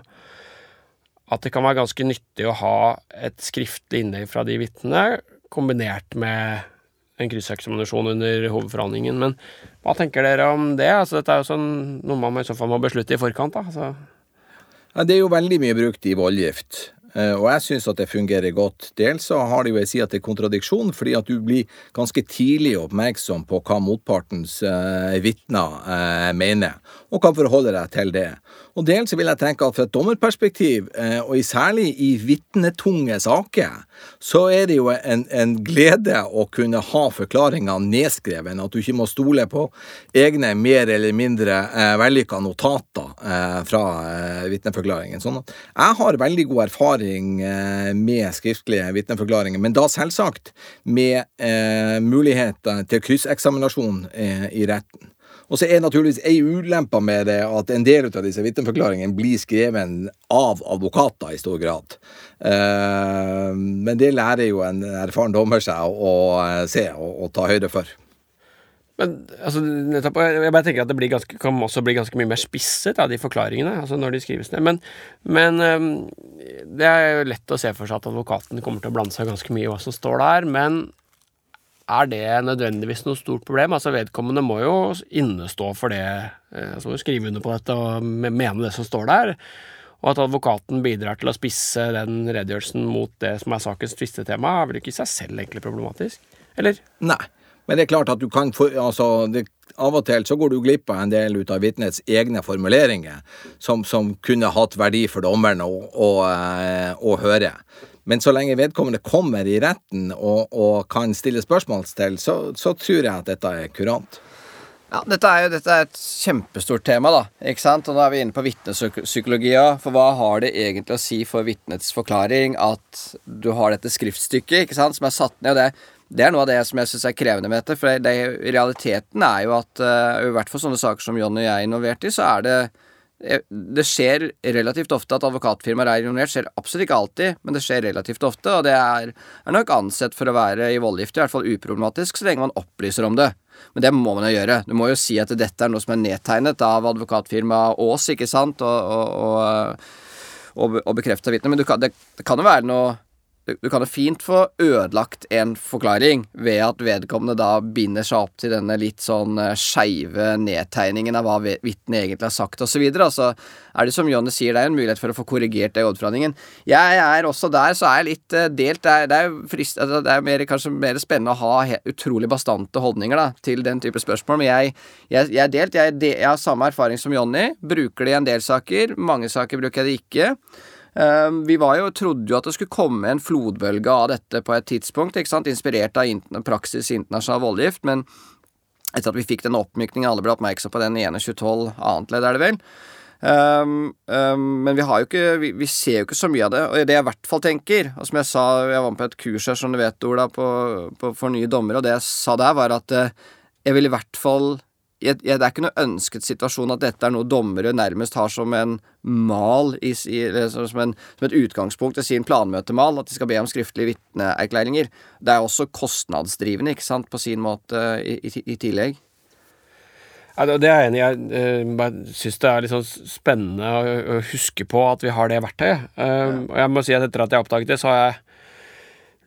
at det kan være ganske nyttig å ha et skriftlig innlegg fra de vitnene, kombinert med en krysseksaminasjon under hovedforhandlingen. Men hva tenker dere om det? Altså, dette er jo sånn, noe man i så fall må beslutte i forkant. Da. Altså. Ja, det er jo veldig mye brukt i voldgift. Eh, og jeg syns at det fungerer godt. Dels så har det jo jeg si at det er kontradiksjon, fordi at du blir ganske tidlig oppmerksom på hva motpartens eh, vitner eh, mener, og kan forholde deg til det. Og dels vil jeg tenke at fra et dommerperspektiv, eh, og særlig i vitnetunge saker, så er det jo en, en glede å kunne ha forklaringa nedskrevet, at du ikke må stole på egne mer eller mindre eh, vellykka notater eh, fra eh, vitneforklaringen. Sånn at jeg har veldig god erfaring med skriftlige vitneforklaringer, men da selvsagt med muligheter til krysseksaminasjon i retten. Og så er naturligvis ei ulempe med det at en del av disse vitneforklaringene blir skrevet av advokater i stor grad. Uh, men det lærer jo en erfaren dommer seg å, å se og, ta høyde for. Men altså, nettopp, jeg bare tenker at det ganske, kan også bli ganske mye mer spisset, av de forklaringene, altså når de skrives ned. Men, men um, det er jo lett å se for seg at advokaten kommer til å blande seg ganske mye i hva som står der. Men er det nødvendigvis noe stort problem? Altså Vedkommende må jo innestå for det, eh, altså skrive under på dette og mene det som står der. Og at advokaten bidrar til å spisse den redegjørelsen mot det som er sakens tvistetema, er vel ikke i seg selv egentlig problematisk? Eller? Nei, men det er klart at du kan få altså, det, Av og til så går du glipp av en del ut av vitnets egne formuleringer som, som kunne hatt verdi for dommeren å, å, eh, å høre. Men så lenge vedkommende kommer i retten og, og kan stille spørsmål til, så, så, tror jeg at dette er kurant. Ja, dette er jo dette er et kjempestort tema, da. ikke sant? Og nå er vi inne på vitnepsykologia. For hva har det egentlig å si for vitnets forklaring at du har dette skriftstykket ikke sant, som er satt ned? og det, det er noe av det som jeg syns er krevende med dette. For det, realiteten er jo at uh, i hvert fall sånne saker som John og jeg er involvert i, så er det det skjer relativt ofte at advokatfirmaer er involvert. Skjer absolutt ikke alltid, men det skjer relativt ofte. Og det er, er nok ansett for å være i voldgift, i hvert fall uproblematisk, så lenge man opplyser om det. Men det må man jo gjøre. Du må jo si at dette er noe som er nedtegnet av advokatfirmaet Aas, ikke sant, og, og, og, og, bekrefta vitner. Men kan, det, det, kan jo være noe du kan jo fint få ødelagt en forklaring ved at vedkommende da binder seg opp til denne litt sånn uh, skeive nedtegningen av hva vitnet egentlig har sagt, osv. Altså, er det som Jonny sier, det er en mulighet for å få korrigert det i oddforhandlingen. Jeg er også der, så er jeg litt uh, delt. Det er, det er, frist, altså, det er mer, kanskje mer spennende å ha utrolig bastante holdninger da, til den type spørsmål, men jeg, jeg, jeg er delt. Jeg, jeg, har samme erfaring som Jonny. Bruker det i en del saker. Mange saker bruker jeg det ikke. Ehm, vi var jo, trodde jo at det skulle komme en flodbølge av dette på et tidspunkt, ikke sant? inspirert av praksis i internasjonal voldgift, men etter at vi fikk den oppmykningen, alle ble oppmerksom på den ene 2012, annet ledd, er det vel. Um, um, men vi ikke vi, vi, ser jo ikke så mye av det. Og det jeg i hvert fall tenker, og som jeg sa Jeg var med på et kurs her, som du vet, Ola, på, på, for nye dommere, og det jeg sa der, var at uh, jeg vil i hvert fall jeg, jeg, det er ikke noe ønsket situasjon at dette er noe dommere nærmest har som en mal, i, i, som, en, som, et utgangspunkt i sin planmøtemal, at de skal be om skriftlige vitneerklæringer. Det er også kostnadsdrivende, ikke sant, på sin måte i, i, i tillegg. Ja, det er jeg enig i. Jeg uh, syns det er litt sånn spennende å, huske på at vi har det verktøyet. Uh. Og jeg må si at etter at jeg oppdaget det, så har jeg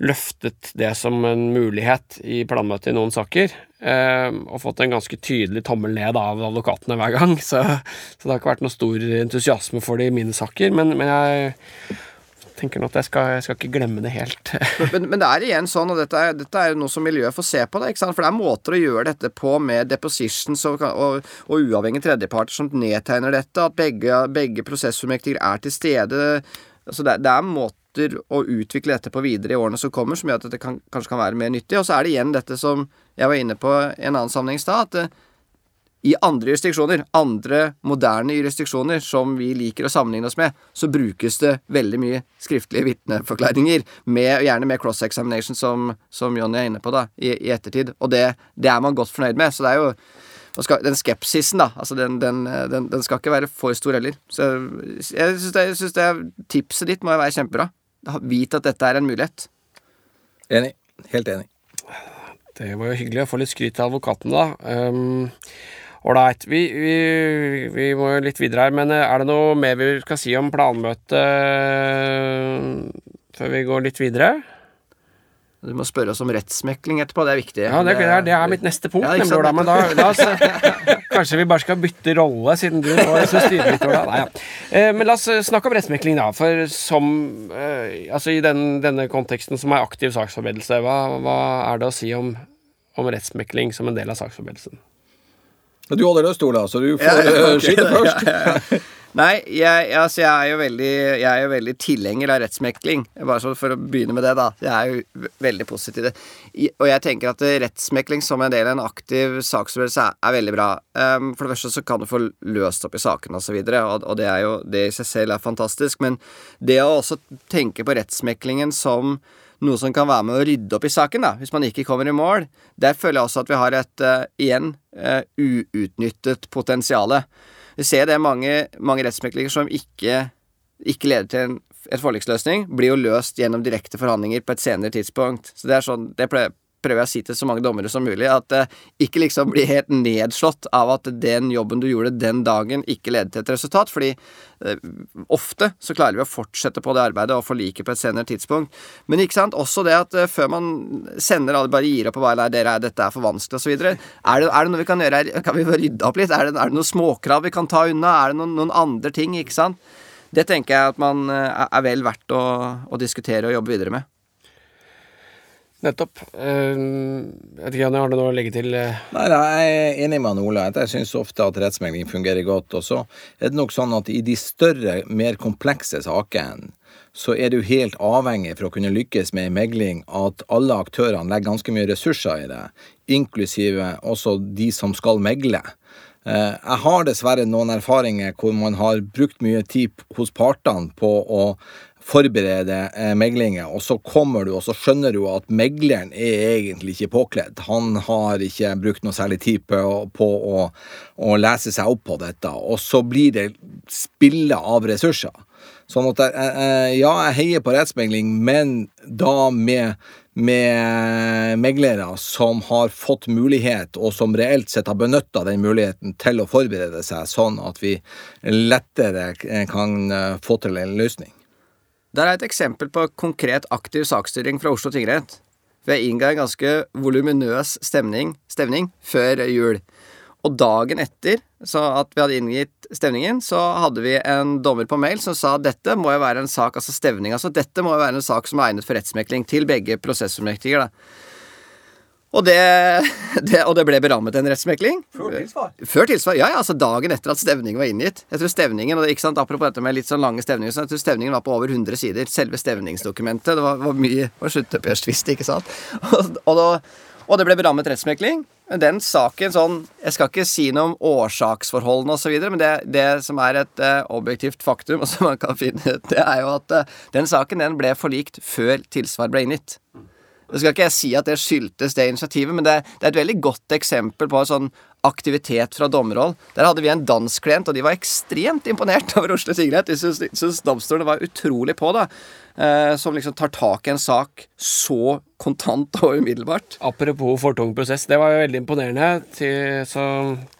løftet det som en mulighet i planmøtet i noen saker. Eh, og fått en ganske tydelig tommel ned av advokatene hver gang. Så, så, det har ikke vært noe stor entusiasme for det i mine saker. Men, men jeg tenker nå at jeg skal, jeg skal, ikke glemme det helt. men, men, det er igjen sånn, og dette er, dette er noe som miljøet får se på, det, for det er måter å gjøre dette på med depositions og, og, og uavhengige tredjeparter som nedtegner dette, at begge, begge prosessformektiger er til stede. Altså det, det, er måter å utvikle dette på videre i årene som kommer, som gjør at dette kan, kanskje kan være mer nyttig. Og så er det igjen dette som jeg var inne på i en annen sammenheng i stad, at uh, i andre jurisdiksjoner, andre moderne jurisdiksjoner som vi liker å sammenligne oss med, så brukes det veldig mye skriftlige vitneforklaringer, gjerne med cross-examination, som, som Jonny er inne på, da, i, i ettertid. Og det, det, er man godt fornøyd med. Så det er jo Den skepsisen, da, altså den, den, den, den, skal ikke være for stor heller. Så jeg syns det, det, tipset ditt må jo være kjempebra. Vit at dette er en mulighet. Enig. Helt enig. Det var jo hyggelig å få litt skryt av advokaten, da. Um, Ålreit. Vi, vi, vi, må jo litt videre her, men eh, er det noe mer vi skal si om planmøtet eh, før vi går litt videre? Du må spørre oss om rettsmekling etterpå, det er viktig. Ja, Det, er, det er mitt neste punkt, ja, nemlig. Men da, da så, kanskje vi bare skal bytte rolle, siden du nå styrer litt, Ola. Nei, ja. Eh, men la oss eh, snakke om rettsmekling, da. For som eh, Altså i den, denne konteksten som er aktiv saksforberedelse, hva, hva, er det å si om, om rettsmekling som en del av saksforberedelsen? Du holder deg stor, da, så du får ja, okay, skyte først. Nei, jeg, altså, jeg, er jo veldig, jeg veldig tilhenger av rettsmekling. Bare så for å begynne med det, da. Jeg er jo veldig positiv til det. Og jeg tenker at rettsmekling som en del av en aktiv saksforberedelse er, er, veldig bra. Um, for det første så kan du få løst opp i sakene og, så og, og det er jo Det i seg selv er fantastisk. Men det å også tenke på rettsmeklingen som noe som kan være med å rydde opp i saken, da, hvis man ikke kommer i mål. Der føler jeg også at vi har et, uh, igjen, uh, uutnyttet potensiale. Vi ser det mange, mange rettsmeklinger som ikke, ikke leder til en, et forliksløsning, blir jo løst gjennom direkte forhandlinger på et senere tidspunkt. Så det er sånn, det prøver jeg å si til så mange dommere som mulig, at eh, ikke liksom blir helt nedslått av at den jobben du gjorde den dagen, ikke ledet til et resultat, fordi eh, ofte så klarer vi å fortsette på det arbeidet og forlike på et senere tidspunkt. Men ikke sant, også det at eh, før man sender alle bare gir opp og bare dere, dette er for vanskelig osv., er, det, er det noe vi kan gjøre her? Kan vi rydde opp litt? Er det, er det noen småkrav vi kan ta unna? Er det noen, noen andre ting, ikke sant? Det tenker jeg at man er vel verdt å, å diskutere og jobbe videre med. Nettopp. Uh, jeg vet ikke, Janne, har du noe å legge til? eh? Nei, nei, jeg er enig med Ola. Jeg syns ofte at rettsmegling fungerer godt. Og så er det nok sånn at i de større, mer komplekse sakene, så er du helt avhengig for å kunne lykkes med megling at alle aktørene legger ganske mye ressurser i det, inklusive også de som skal megle. Eh, Jeg har dessverre noen erfaringer hvor man har brukt mye tid hos partene på å forberede eh, og så kommer du og så skjønner du at megleren er egentlig ikke påkledd. Han har ikke brukt noe særlig tid på, på å, å lese seg opp på dette, og så blir det spillet av ressurser. Sånn at jeg, eh, ja, jeg heier på rettsmegling, men da med, med meglere som har fått mulighet, og som reelt sett har benytta den muligheten til å forberede seg, sånn at vi lettere kan eh, få til en løsning. Der er et eksempel på konkret aktiv saksstyring fra Oslo tingrett. Vi innga en ganske voluminøs stemning, stevning før jul. Og dagen etter så at vi hadde inngitt stevningen, så hadde vi en dommer på mail som sa dette må jo være en sak, altså stevning, altså dette må jo være en sak som er egnet for rettsmekling til begge prosessformektiger. da. Og det, det, og det ble berammet en rettsmekling. Før tilsvar? Før tilsvar, ja, ja, altså dagen etter at stevningen var inngitt. Jeg tror stevningen, og det, ikke sant, Apropos dette med litt sånn lange stevninger, så jeg tror stevningen var på over 100 sider. Selve stevningsdokumentet. Det var, var mye var sluttopphørstvist, ikke sant. Og, og, da, og det ble berammet rettsmekling. Men den saken sånn Jeg skal ikke si noe om årsaksforholdene osv., men det, det som er et uh, objektivt faktum, og som man kan finne ut, det er jo at uh, den saken den ble forlikt før tilsvar ble inngitt. Nå skal ikke jeg si at det skyldtes det initiativet, men det, det er et veldig godt eksempel på en sånn aktivitet fra dommerhold. Der hadde vi en dansk klient, og de var ekstremt imponert over Oslo tingrett. De syntes- domstolen var utrolig på, da. Eh, som liksom tar tak i en sak så kontant og umiddelbart. Apropos for tung prosess, det var jo veldig imponerende. Til, så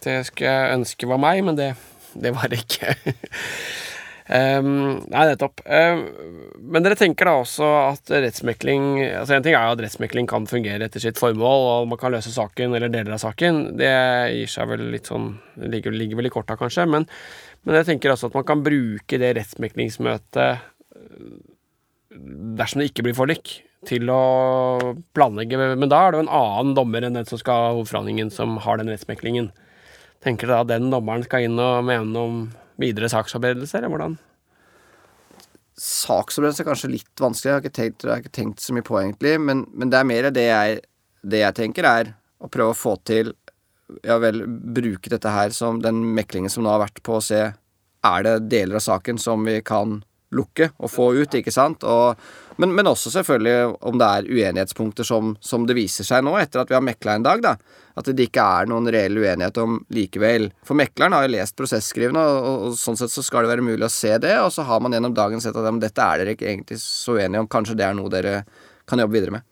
det skulle jeg ønske var meg, men det, det var det ikke. Ehm, nei, nettopp. Um, men dere tenker da også at rettsmekling Altså En ting er jo at rettsmekling kan fungere etter sitt formål, og man kan løse saken eller deler av saken. Det gir seg vel litt sånn ligger, ligger vel i korta, kanskje. Men, men jeg tenker også at man kan bruke det rettsmeklingsmøtet dersom det ikke blir forlik, til å planlegge. Men da er det jo en annen dommer enn den som skal ha hovedforhandlingen, som har den rettsmeklingen. Tenker dere da den dommeren skal inn og mene om videre saksforberedelser, eller hvordan? Saksforberedelse er kanskje litt vanskelig, jeg har ikke tenkt, har ikke tenkt så mye på egentlig, men, men det er mer det jeg, det jeg tenker er å prøve å få til Ja vel, bruke dette her som den meklingen som nå har vært på å se Er det deler av saken som vi kan lukke og få ut, ikke sant? Og, men, men også selvfølgelig om det er uenighetspunkter som, som det viser seg nå, etter at vi har mekla en dag, da. At det ikke er noen reell uenighet om likevel. For mekleren har jo lest prosesskrivene, og, og, sånn sett så skal det være mulig å se det, og så har man gjennom dagen sett at dette er dere ikke egentlig så uenige om, kanskje det er noe dere kan jobbe videre med.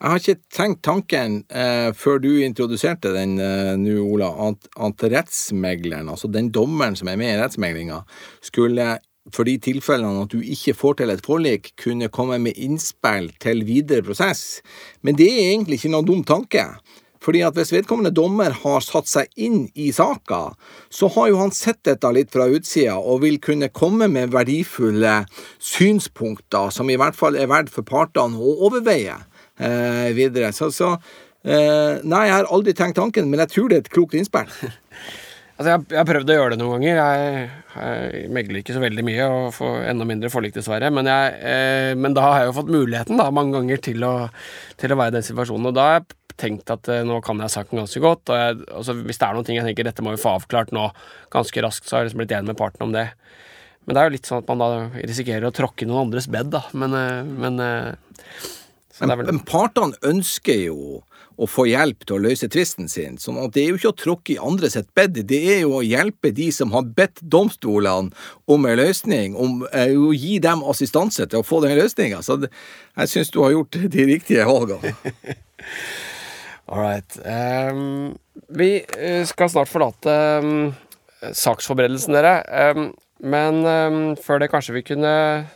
Jeg har ikke tenkt tanken eh, før du introduserte den eh, nå, Ola, at, at rettsmegleren, altså den dommeren som er med i rettsmeglinga, skulle for de tilfellene at du ikke får til et forlik, kunne komme med innspill til videre prosess. Men det er egentlig ikke noen dum tanke. Fordi at Hvis vedkommende dommer har satt seg inn i saka, så har jo han sett dette litt fra utsida og vil kunne komme med verdifulle synspunkter som i hvert fall er verdt for partene å overveie eh, videre. Så, så eh, Nei, jeg har aldri tenkt tanken, men jeg tror det er et klokt innspill. Altså, jeg, har prøvd å gjøre det noen ganger. Jeg, jeg megler ikke så veldig mye, og får enda mindre forlik, dessverre. Men, jeg, eh, men da har jeg jo fått muligheten da, mange ganger til å, til å være i den situasjonen. Og da har jeg tenkt at eh, nå kan jeg saken ganske godt. Og jeg, altså, hvis det er noen ting jeg tenker dette må vi få avklart nå ganske raskt, så har jeg liksom blitt enig med parten om det. Men det er jo litt sånn at man da risikerer å tråkke noen andres bed, da. Men, eh, men eh, vel men partene ønsker jo å få hjelp til å løse tvisten sin. sånn at det er jo ikke å tråkke i andre sitt bed, det er jo å hjelpe de som har bedt domstolene om en løsning, om eh, å gi dem assistanse til å få den løsninga. Så det, jeg syns du har gjort de riktige valgene. All right. Um, vi eh, skal snart forlate um, saksforberedelsen, dere. Ehm, men um, før det kanskje vi kunne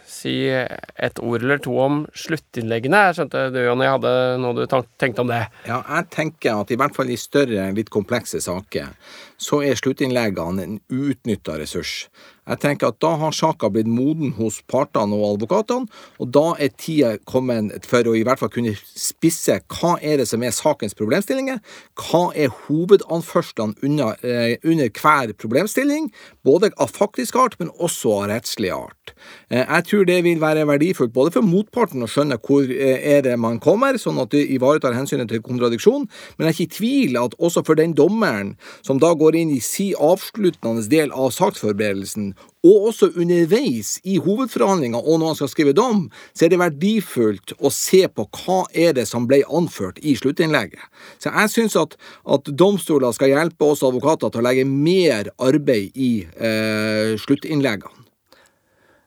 si et ord eller to om sluttinnleggene. Jeg skjønte du, Jonny, hadde noe du tenkte om det. Ja, jeg tenker at i hvert fall i større, litt komplekse saker, så er sluttinnleggene en utnytta ressurs. Jeg tenker at Da har saka blitt moden hos partene og advokatene, og da er tida kommet for å i hvert fall kunne spisse hva er det som er sakens problemstillinger, hva er hovedanførslene under, eh, under hver problemstilling, både av faktisk art, men også av rettslig art. Eh, jeg tror det vil være verdifullt både for motparten å skjønne hvor eh, er det man kommer, sånn at det ivaretar hensynet til kontradiksjon, men jeg er ikke i tvil at også for den dommeren som da går inn i si avsluttende del av saksforberedelsen, og også underveis i hovedforhandlinga og når han skal skrive dom, så er det verdifullt å se på hva er det som ble anført i sluttinnlegget. Så jeg syns at, at domstoler skal hjelpe oss advokater til å legge mer arbeid i eh, sluttinnleggene.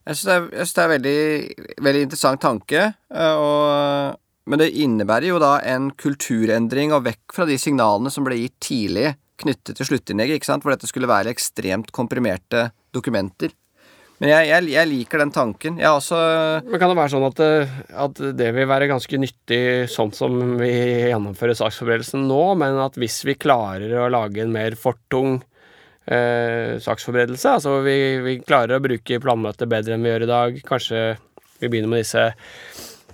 Jeg syns det, det, er veldig, veldig interessant tanke. Eh, og, men det innebærer jo da en kulturendring og vekk fra de signalene som ble gitt tidlig knyttet til sluttinnlegget, ikke sant? hvor dette skulle være ekstremt komprimerte dokumenter. Men jeg, jeg, jeg, liker den tanken. Jeg også Men Kan det være sånn at, eh, at, det vil være ganske nyttig sånn som vi gjennomfører saksforberedelsen nå, men at hvis vi klarer å lage en mer fortung eh, saksforberedelse, altså vi, vi, klarer å bruke planmøtet bedre enn vi gjør i dag, kanskje vi begynner med disse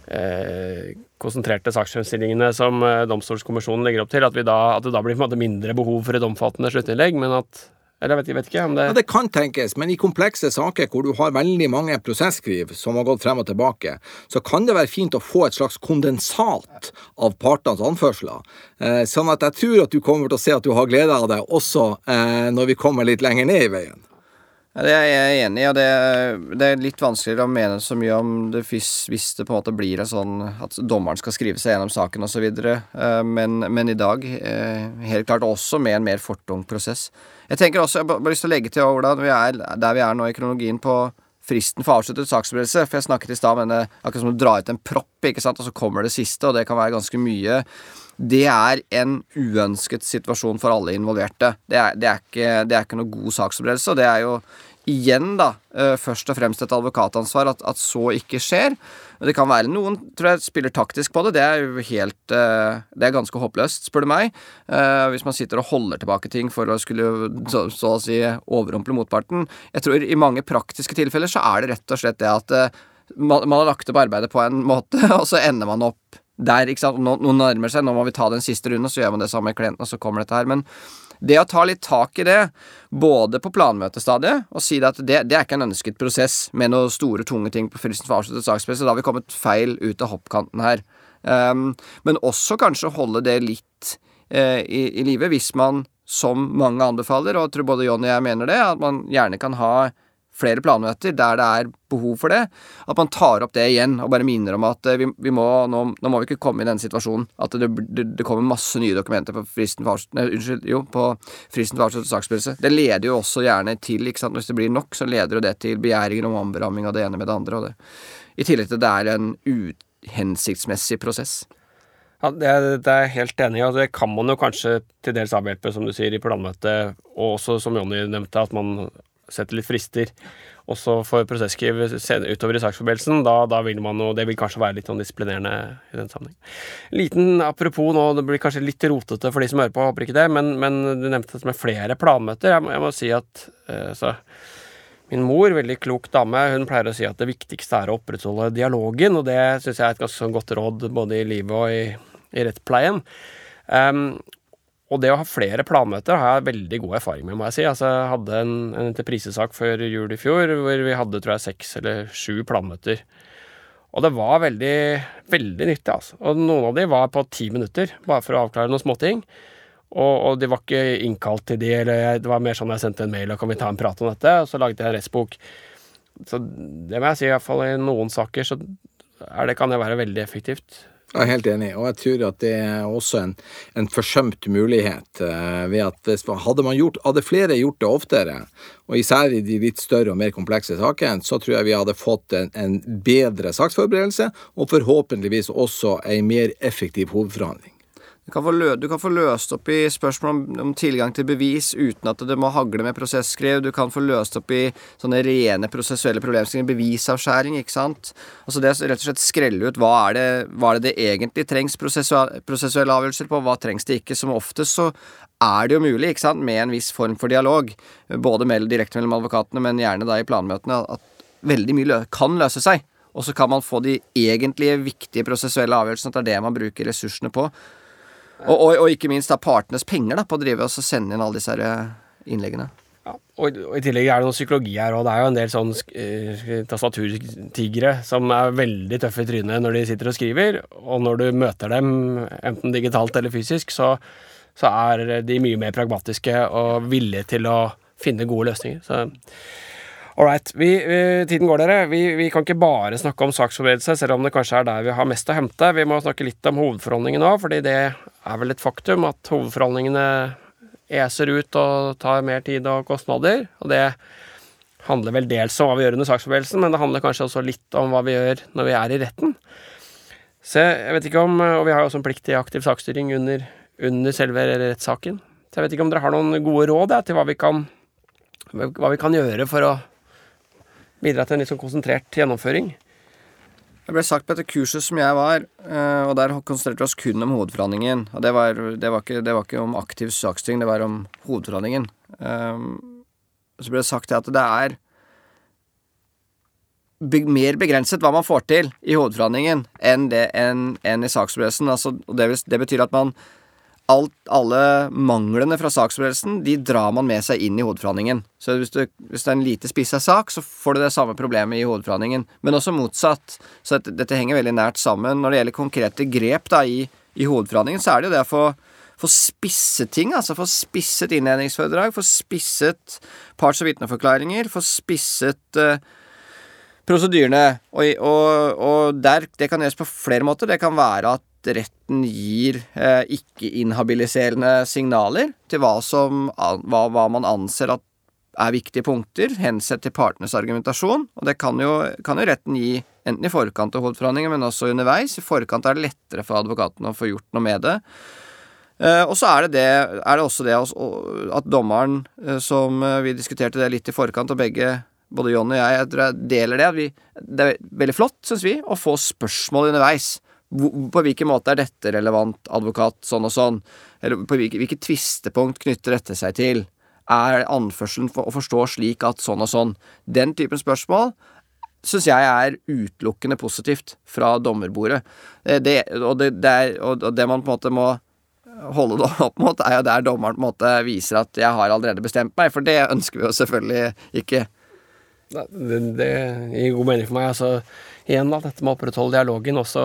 eh, konsentrerte saksfremstillingene som eh, Domstolskommisjonen legger opp til, at, da, at det da blir mindre behov for et omfattende sluttinnlegg, men at eller jeg vet, jeg vet ikke om det ja, Det kan tenkes, men i komplekse saker hvor du har veldig mange prosesskriv som har gått frem og tilbake, så kan det være fint å få et slags kondensat av partenes anførsler. Eh, sånn at jeg tror at du kommer til å se at du har glede av det også eh, når vi kommer litt lenger ned i veien. Ja, det er jeg enig i, og det, det, er litt vanskeligere å mene så mye om det hvis, hvis, det på en måte blir en sånn at dommeren skal skrive seg gjennom saken osv. Uh, men, men i dag uh, helt klart også med en mer fortung prosess. Jeg tenker også, jeg har bare lyst til å legge til Ola, vi er der vi er nå i kronologien på fristen for avsluttet saksforberedelse. For jeg snakket i stad om akkurat som å dra ut en propp, ikke sant, og så kommer det siste, og det kan være ganske mye. Det er en uønsket situasjon for alle involverte. Det er, det er, ikke, det er ikke, noe god saksforberedelse, og det er jo igjen, da, eh, først og fremst et advokatansvar at, at, så ikke skjer. Det kan være noen tror jeg spiller taktisk på det. Det er jo helt eh, Det er ganske håpløst, spør du meg. Eh, hvis man sitter og holder tilbake ting for å skulle så, så å si overrumple motparten. Jeg tror i mange praktiske tilfeller så er det rett og slett det at man, man har lagt opp arbeidet på en måte, og så ender man opp der, ikke sant. Noen nærmer seg, nå må vi ta den siste runden, så gjør man det samme med klienten, og så kommer dette her. Men det å ta litt tak i det, både på planmøtestadiet, og si at det, det er ikke en ønsket prosess med noen store, tunge ting på fristen for avsluttet sakspress, da har vi kommet feil ut av hoppkanten her. Um, men også kanskje holde det litt uh, i, i live, hvis man, som mange anbefaler, og jeg tror både Jonny og jeg mener det, at man gjerne kan ha flere planmøter der det er behov for det, at man tar opp det igjen og bare minner om at eh, vi, vi må, nå, nå, må vi ikke komme i den situasjonen at det, det, det kommer masse nye dokumenter på fristen for, nei, unnskyld, jo, på fristen for avsluttet sakspresse. Det leder jo også gjerne til, ikke sant, hvis det blir nok, så leder jo det til begjæringer om omramming av det ene med det andre. I tillegg til at det er en uhensiktsmessig prosess. Ja, det, er jeg helt enig i, og det kan man jo kanskje til dels avhjelpe, som du sier, i planmøtet, og også, som Jonny nevnte, at man setter litt frister. Også for prosesskriv utover i saksforberedelsen. Da, da, vil man jo Det vil kanskje være litt sånn disiplinerende i den sammenheng. Liten apropos nå, det blir kanskje litt rotete for de som hører på, håper ikke det, men, men du nevnte det med flere planmøter. Jeg jeg må si at uh, så, Min mor, veldig klok dame, hun pleier å si at det viktigste er å opprettholde dialogen, og det syns jeg er et ganske sånn godt råd både i livet og i, i rettspleien. Um, og det å ha flere planmøter har jeg veldig god erfaring med, må jeg si. Altså, jeg hadde en, en entreprisesak før jul i fjor hvor vi hadde tror jeg, seks eller sju planmøter. Og det var veldig, veldig nyttig, altså. Og noen av de var på ti minutter, bare for å avklare noen småting. Og, og de var ikke innkalt til de, eller det var mer sånn jeg sendte en mail og kan vi ta en prat om dette, og så laget jeg en rettsbok. Så det må jeg si, iallfall i noen saker så det, kan det være veldig effektivt. Jeg er helt enig, og jeg tror at det er også en, en forsømt mulighet. Uh, ved at hvis, hadde, gjort, hadde flere gjort det oftere, og især i de litt større og mer komplekse sakene, så tror jeg vi hadde fått en, en bedre saksforberedelse, og forhåpentligvis også en mer effektiv hovedforhandling. Du kan, lø du kan få løst opp i spørsmål om, om, tilgang til bevis uten at det må hagle med prosesskrev. Du kan få løst opp i sånne rene prosessuelle problemstillinger. Bevisavskjæring, ikke sant. Altså det er rett og slett skrelle ut hva er det, hva er det, det egentlig trengs prosessuelle avgjørelser på, hva trengs det ikke. Som oftest så er det jo mulig, ikke sant, med en viss form for dialog, både mellom, direkte mellom advokatene, men gjerne da i planmøtene, at veldig mye kan løse seg. Og så kan man få de egentlige viktige prosessuelle avgjørelsene, at det er det man bruker ressursene på. Og, og, og, ikke minst da partenes penger da, på å drive og sende inn alle disse eh, innleggene. Ja, og, og, i tillegg er det noe psykologi her, og det er jo en del sånn uh, tastaturtigre som er veldig tøffe i trynet når de sitter og skriver, og når du møter dem, enten digitalt eller fysisk, så, så er de mye mer pragmatiske og villige til å finne gode løsninger. Så Ålreit. Tiden går, dere. Vi, vi, kan ikke bare snakke om saksforberedelse, selv om det kanskje er der vi har mest å hente. Vi må snakke litt om hovedforhandlingene òg, fordi det er vel et faktum at hovedforhandlingene eser ut og tar mer tid og kostnader. Og det handler vel dels om hva vi gjør under saksforberedelsen, men det handler kanskje også litt om hva vi gjør når vi er i retten. Så jeg vet ikke om, Og vi har jo også en plikt til aktiv saksstyring under, under selve rettssaken. Så jeg vet ikke om dere har noen gode råd ja, til hva vi, kan, hva vi kan gjøre for å bidra til en litt sånn konsentrert gjennomføring. Det ble sagt på dette kurset som jeg var, eh, og der konsentrerte vi oss kun om hovedforhandlingen. Og det var, det var, ikke, det var ikke, om aktiv saksstyring, det var om hovedforhandlingen. Um, så ble det sagt at det er mer begrenset hva man får til i hovedforhandlingen enn, det, enn, enn i saksprosessen. Altså, det, det betyr at man alt, alle manglene fra saksforberedelsen de drar man med seg inn i hovedforhandlingen. Så hvis, du, hvis det er en lite spissa sak, så får du det samme problemet i hovedforhandlingen. Men også motsatt. Så dette, dette henger veldig nært sammen. Når det gjelder konkrete grep da, i, i hovedforhandlingen, så er det jo det å få, få spisset ting. Altså få spisset innledningsforedrag, få spisset parts- og vitneforklaringer, få spisset uh, prosedyrene. Og, og, og der, det kan gjøres på flere måter. Det kan være at retten gir eh, ikke-inhabiliserende signaler til hva, som, hva, hva, man anser at er viktige punkter, hensett til partenes argumentasjon. Og det kan jo, kan jo retten gi enten i forkant av hovedforhandlingen, men også underveis. I forkant er det lettere for advokaten å få gjort noe med det. Eh, og så er er det også det at dommeren, eh, som eh, vi diskuterte det litt i forkant, og begge både John og jeg, jeg tror jeg deler det. Vi, det er veldig flott, syns vi, å få spørsmål underveis. På hvilken måte er dette relevant, advokat, sånn og sånn? Eller på hvilket, hvilket tvistepunkt knytter dette seg til? Er anførselen for å forstå slik at sånn og sånn? Den typen spørsmål syns jeg er utelukkende positivt fra dommerbordet. Eh, det, og, det, det er, og, det, man på en måte må holde det opp mot, er jo der dommeren på en måte viser at 'jeg har allerede bestemt meg', for det ønsker vi jo selvfølgelig ikke. Det, det gir god mening for meg. altså igjen da, dette med å opprettholde dialogen også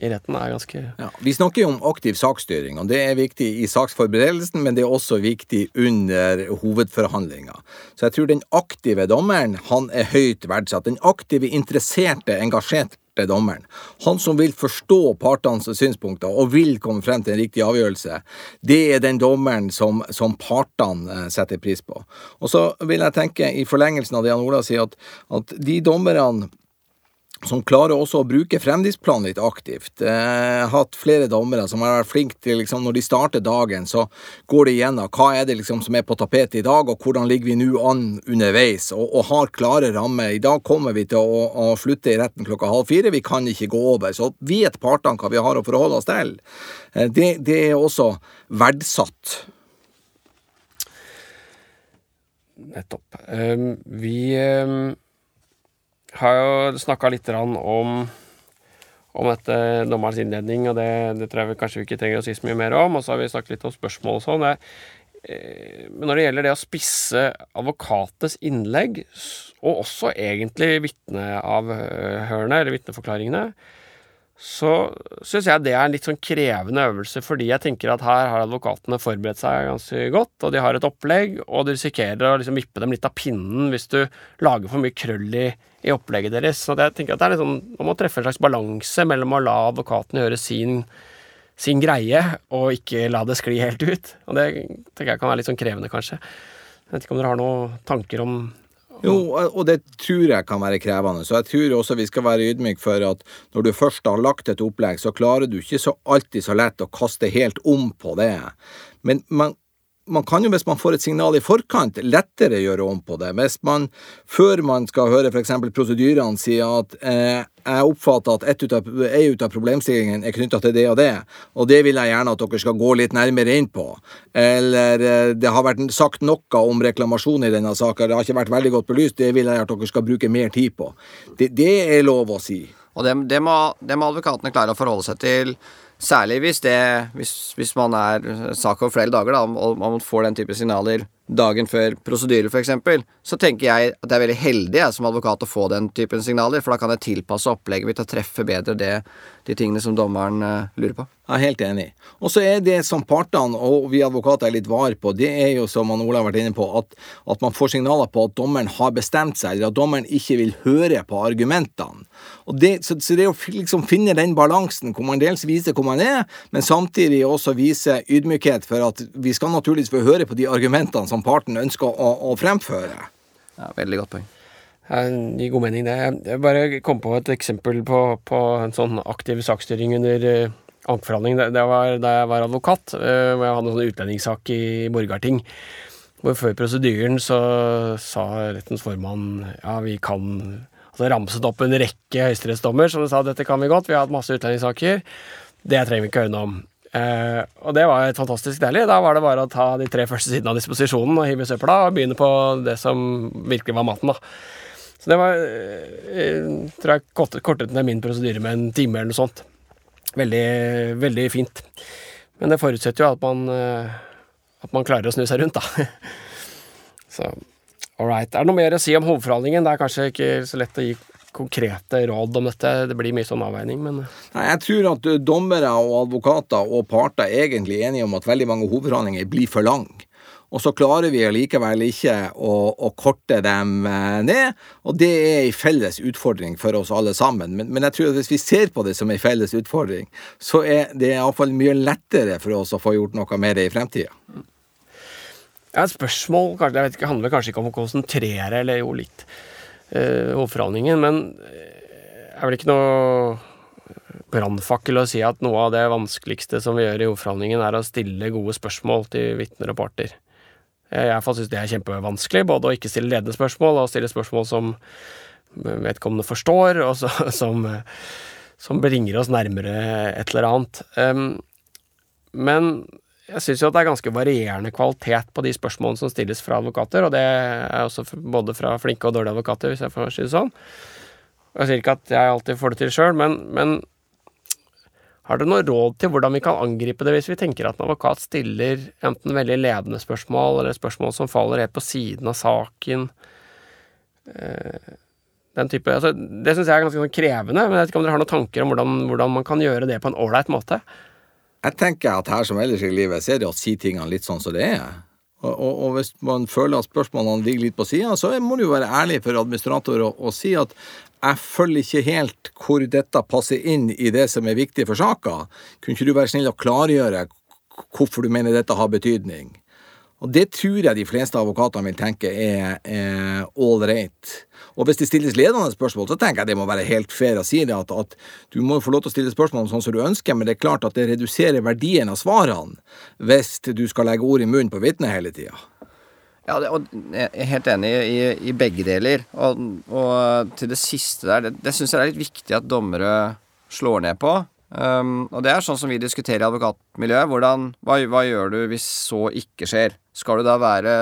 i retten er ganske ja, Vi snakker jo om aktiv saksstyring, og det er viktig i saksforberedelsen, men det er også viktig under hovedforhandlinga. Så jeg tror den aktive dommeren, han er høyt verdsatt. Den aktive, interesserte, engasjerte dommeren. Han som vil forstå partenes synspunkter og vil komme frem til en riktig avgjørelse, det er den dommeren som, som partene eh, setter pris på. Og så vil jeg tenke, i forlengelsen av det han Ola sier, at, at de dommerne som klarer også å bruke fremdriftsplanen litt aktivt. Jeg har hatt flere dommere som har vært flinke til liksom, Når de starter dagen, så går de igjennom hva er det liksom som er på tapetet i dag, og hvordan ligger vi nå an underveis, og, og, har klare rammer. I dag kommer vi til å, å, slutte i retten klokka halv fire, vi kan ikke gå over. Så vet partene hva vi har å forholde oss til. Eh, det, det er også verdsatt. Nettopp. Um, vi um har jo snakka litt om, om dette dommerens innledning, og det, det, tror jeg vi kanskje vi ikke trenger å si så mye mer om. Og så har vi snakket litt om spørsmål og sånn. Eh, men når det gjelder det å spisse advokatens innlegg, og også egentlig vitneavhørene, eller vitneforklaringene, så syns jeg det er en litt sånn krevende øvelse, fordi jeg tenker at her har advokatene forberedt seg ganske godt, og de har et opplegg, og du risikerer å liksom vippe dem litt av pinnen hvis du lager for mye krøll i, i opplegget deres. Så jeg tenker at det er litt sånn, Man må treffe en slags balanse mellom å la advokatene gjøre sin, sin greie, og ikke la det skli helt ut. Og det tenker jeg kan være litt sånn krevende, kanskje. Jeg vet ikke om dere har noen tanker om, Jo, og det tror jeg kan være krevende. Så jeg tror også vi skal være ydmyke for at når du først har lagt et opplegg, så klarer du ikke så alltid så lett å kaste helt om på det. Men man, man kan jo, hvis man får et signal i forkant, lettere gjøre om på det. Hvis man, før man skal høre f.eks. prosedyrene, si at eh, jeg oppfatter at et av, ei ut av problemstillingene er knytta til det og det, og det vil jeg gjerne at dere skal gå litt nærmere inn på. Eller eh, det har vært sagt noe om reklamasjon i denne saka, det har ikke vært veldig godt belyst, det vil jeg at dere skal bruke mer tid på. Det, det er lov å si. Og det, det, må, det må advokatene klare å forholde seg til. Særlig hvis, det, hvis, hvis man er sak over flere dager, da, og man får den type signaler dagen før prosedyrer, f.eks., så tenker jeg at det er veldig heldig jeg som advokat å få den typen signaler, for da kan jeg tilpasse opplegget mitt og treffe bedre det, de tingene som dommeren uh, lurer på. Jeg er helt enig. Og så er det som partene og vi advokater er litt var på, det er jo som Ola har vært inne på, at, at, man får signaler på at dommeren har bestemt seg, eller at dommeren ikke vil høre på argumentene. Og det, så, så, det å liksom finne den balansen hvor man dels viser hvor man er, men samtidig også vise ydmykhet for at vi skal naturligvis få høre på de argumentene som parten ønsker å, å fremføre. Ja, Veldig godt poeng. Det gir god mening, det. Jeg bare kom på et eksempel på, på en sånn aktiv saksstyring under uh, ankeforhandling. Det, det, var da jeg var advokat, uh, hvor jeg hadde en sånn utlendingssak i Borgarting. Hvor før prosedyren så sa rettens formann ja, vi kan altså ramset opp en rekke høyesterettsdommer som sa dette kan vi godt, vi har hatt masse utlendingssaker. Det trenger vi ikke høre noe om. Eh, og det var et fantastisk deilig. Da var det bare å ta de tre første sidene av disposisjonen og hive søpla og begynne på det som virkelig var maten. da. Så det var Jeg tror jeg kortet, ned min prosedyre med en time eller noe sånt. Veldig, veldig fint. Men det forutsetter jo at man, uh, at man klarer å snu seg rundt, da. så all. Er det noe mer å si om hovedforhandlingen? Det er kanskje ikke så lett å gi konkrete råd om dette? Det blir mye sånn avveining, men Nei, Jeg tror at eh, dommere og advokater og parter er egentlig enige om at veldig mange hovedforhandlinger blir for lange. Og så klarer vi allikevel ikke å, å, korte dem eh, ned, og det er en felles utfordring for oss alle sammen. Men, men, jeg tror at hvis vi ser på det som en felles utfordring, så er det iallfall mye lettere for oss å få gjort noe med det i fremtida. Ja, spørsmål jeg vet ikke, handler kanskje ikke om å konsentrere, eller jo litt øh, hovedforhandlingen, men det er vel ikke noe brannfakkel å si at noe av det vanskeligste som vi gjør i hovedforhandlingen, er å stille gode spørsmål til vitner og parter. Jeg i syns det er kjempevanskelig, både å ikke stille ledende spørsmål, og stille spørsmål som vedkommende forstår, og så, som, som bringer oss nærmere et eller annet. Um, men jeg syns jo at det er ganske varierende kvalitet på de spørsmålene som stilles fra advokater, og det er også både fra flinke og dårlige advokater, hvis jeg får si det sånn. Jeg sier ikke at jeg alltid får det til sjøl, men, men, har du noe råd til hvordan vi kan angripe det hvis vi tenker at en advokat stiller enten veldig ledende spørsmål, eller spørsmål som faller helt på siden av saken? Eh, den type, altså, det syns jeg er ganske sånn krevende, men jeg vet ikke om dere har noen tanker om hvordan, hvordan man kan gjøre det på en ålreit måte? Jeg tenker at her som ellers i livet, så er det å si tingene litt sånn som det er. Og, og, og hvis man føler at spørsmålene ligger litt på sida, så må du jo være ærlig for administrator og, og, si at jeg følger ikke helt hvor dette passer inn i det som er viktig for saka. Kunne ikke du være snill å klargjøre hvorfor du mener dette har betydning? Og det tror jeg de fleste advokatene vil tenke er ålreit. Og hvis det stilles ledende spørsmål, så tenker jeg det må være helt fair å si det, at, at du må få lov til å stille spørsmål sånn som du ønsker, men det er klart at det reduserer verdien av svarene hvis du skal legge ord i munnen på vitnet hele tida. Ja, og jeg er helt enig i, i begge deler. Og, og, til det siste der, det, det syns jeg er litt viktig at dommere slår ned på. Um, og det er sånn som vi diskuterer i advokatmiljøet. Hvordan, hva, hva, gjør du hvis så ikke skjer? Skal du da være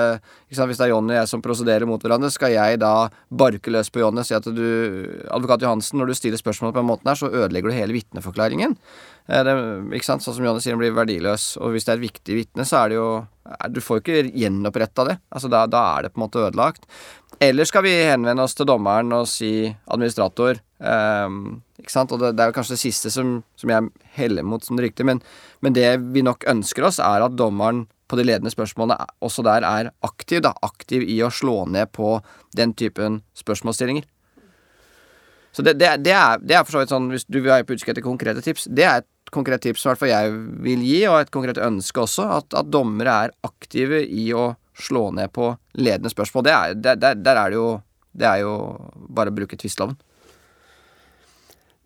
sant, Hvis det er Jonny og jeg som prosederer mot hverandre, skal jeg da barke løs på Jonny og si at du Advokat Johansen, når du stiller spørsmål på den måten her, så ødelegger du hele vitneforklaringen. Eh, ikke sant? Sånn som Jonny sier, den blir verdiløs. Og hvis det er et viktig vitne, så er det jo Du får jo ikke gjenoppretta det. Altså da, da er det på en måte ødelagt. Eller skal vi henvende oss til dommeren og si administrator um, ikke sant? Og det, det er jo kanskje det siste som, som jeg heller mot som det riktige, men, men, det vi nok ønsker oss, er at dommeren på de ledende spørsmålene også der er aktiv, da. Aktiv i å slå ned på den typen spørsmålsstillinger. Så det, det, det, er, det er for så vidt sånn, hvis du vil ha på utkikk etter konkrete tips, det er et konkret tips i hvert fall jeg vil gi, og et konkret ønske også, at, at dommere er aktive i å slå ned på ledende spørsmål. Er, der, der, der, er det jo Det er jo bare å bruke tvisteloven.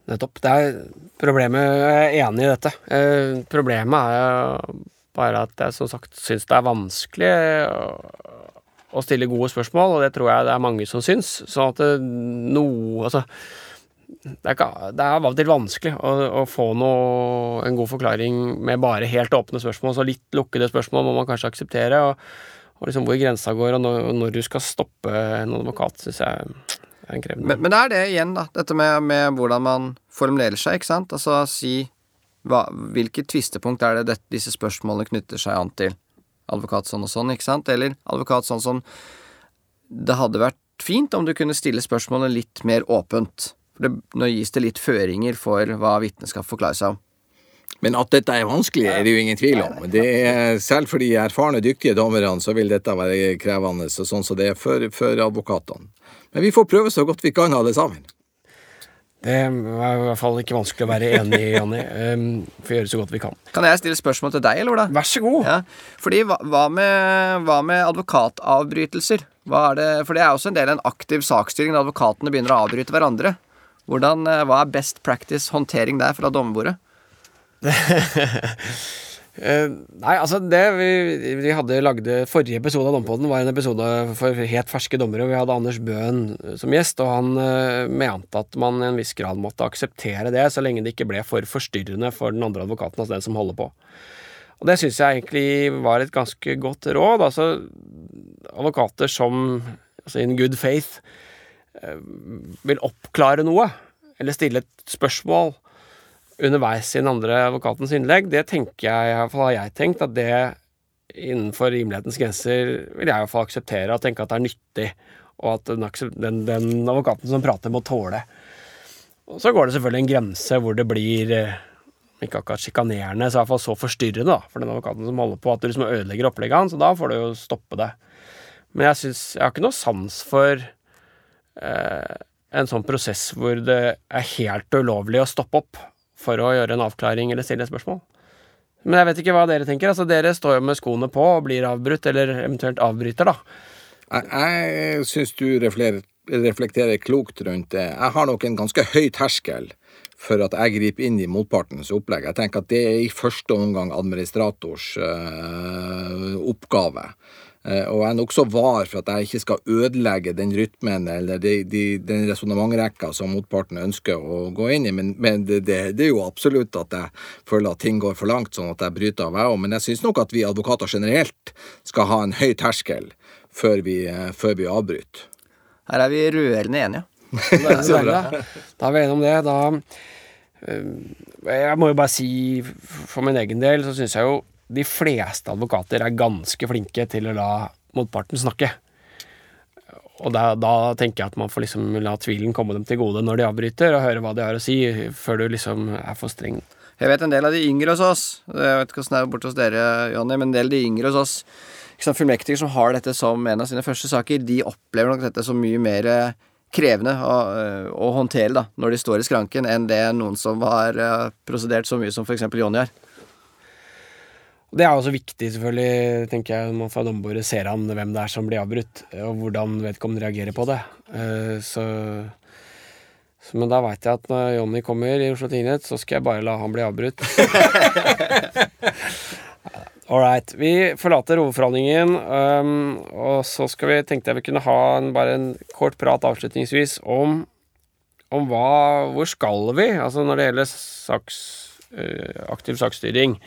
Nettopp. Det er problemet Jeg er enig i dette. Eh, problemet er bare at jeg som sagt syns det er vanskelig å, å stille gode spørsmål, og det tror jeg det er mange som syns. Sånn at det, noe Altså det er, det er av og til vanskelig å, å få noe, en god forklaring med bare helt åpne spørsmål. Så litt lukkede spørsmål må man kanskje akseptere. Og, og liksom hvor grensa går, og når, når, du skal stoppe en advokat, syns jeg er en krevende men, men det er det igjen, da. Dette med, med hvordan man formulerer seg, ikke sant. Altså si hva, Hvilket tvistepunkt er det dette, disse spørsmålene knytter seg an til? Advokat sånn og sånn, ikke sant? Eller advokat sånn som Det hadde vært fint om du kunne stille spørsmålet litt mer åpent. For det, nå gis det litt føringer for hva vitnet skal forklare seg om. Men at dette er vanskelig, er det jo ingen tvil om. Det er, selv for de erfarne, dyktige dommerne så vil dette være krevende, sånn som det er for, for advokatene. Men vi får prøve så godt vi kan, alle sammen. Det er i hvert fall ikke vanskelig å være enig i, Janni. Um, får gjøre så godt vi kan. Kan jeg stille spørsmål til deg, eller hvordan? Vær så god. Ja, fordi hva, med, hva med advokatavbrytelser? Er det, for det er også en del av en aktiv saksstyring når advokatene begynner å avbryte hverandre. Hvordan, eh, hva er best practice håndtering der fra dommerbordet? Uh, nei, altså det vi, vi hadde lagde Forrige episode av Dompodden var en episode for helt ferske dommere. Vi hadde Anders Bøen som gjest, og han uh, mente at man i en viss grad måtte akseptere det, så lenge det ikke ble for forstyrrende for den andre advokaten, altså den som holder på. Og det syns jeg egentlig var et ganske godt råd. Altså advokater som altså in good faith uh, vil oppklare noe, eller stille et spørsmål underveis i den andre advokatens innlegg, det tenker jeg, iallfall har jeg tenkt, at det innenfor rimelighetens grenser vil jeg iallfall akseptere og tenke at det er nyttig, og at den, den, advokaten som prater, må tåle. Og så går det selvfølgelig en grense hvor det blir eh, ikke akkurat sjikanerende, så iallfall så forstyrrende da, for den advokaten som holder på, at du liksom ødelegger opplegget hans, og da får du jo stoppe det. Men jeg syns Jeg har ikke noe sans for eh, en sånn prosess hvor det er helt ulovlig å stoppe opp for å gjøre en avklaring eller stille et spørsmål. Men jeg vet ikke hva dere tenker. altså Dere står jo med skoene på og blir avbrutt, eller eventuelt avbryter, da. Jeg, jeg syns du reflekterer klokt rundt det. Jeg har nok en ganske høy terskel for at jeg griper inn i motpartens opplegg. Jeg tenker at det er i første omgang administrators øh, oppgave. Eh, og jeg er nokså var for at jeg ikke skal ødelegge den rytmen eller de, de, den resonnementrekka som motparten ønsker å gå inn i. Men, men det, det, det, er jo absolutt at jeg føler at ting går for langt, sånn at jeg bryter av, jeg òg. Men jeg syns nok at vi advokater generelt skal ha en høy terskel før vi, eh, før vi avbryter. Her er vi rørende enige. Så bra. Da er vi enige om det. Da eh, Jeg må jo bare si for min egen del så syns jeg jo de fleste advokater er ganske flinke til å la motparten snakke. Og da, da, tenker jeg at man får liksom la tvilen komme dem til gode når de avbryter, og høre hva de har å si, før du liksom er for streng. Jeg vet en del av de yngre hos oss, jeg vet ikke hvordan det er borte hos dere, Jonny, men en del av de yngre hos oss, liksom fullmektiger som har dette som en av sine første saker, de opplever nok dette som mye mer krevende å, å håndtere da, når de står i skranken, enn det noen som har eh, prosedert så mye som f.eks. Jonny har. Det er også viktig, selvfølgelig, tenker jeg, når man fra dommerbordet ser an hvem det er som blir avbrutt, og hvordan vedkommende reagerer på det. Eh, så, Men da veit jeg at når Jonny kommer i Oslo tingrett, så skal jeg bare la han bli avbrutt. All right. Vi forlater hovedforhandlingen, um, og så skal vi, tenkte jeg vi kunne ha en, bare en kort prat avslutningsvis om, om hva Hvor skal vi? Altså når det gjelder saks, uh, aktiv saksstyring.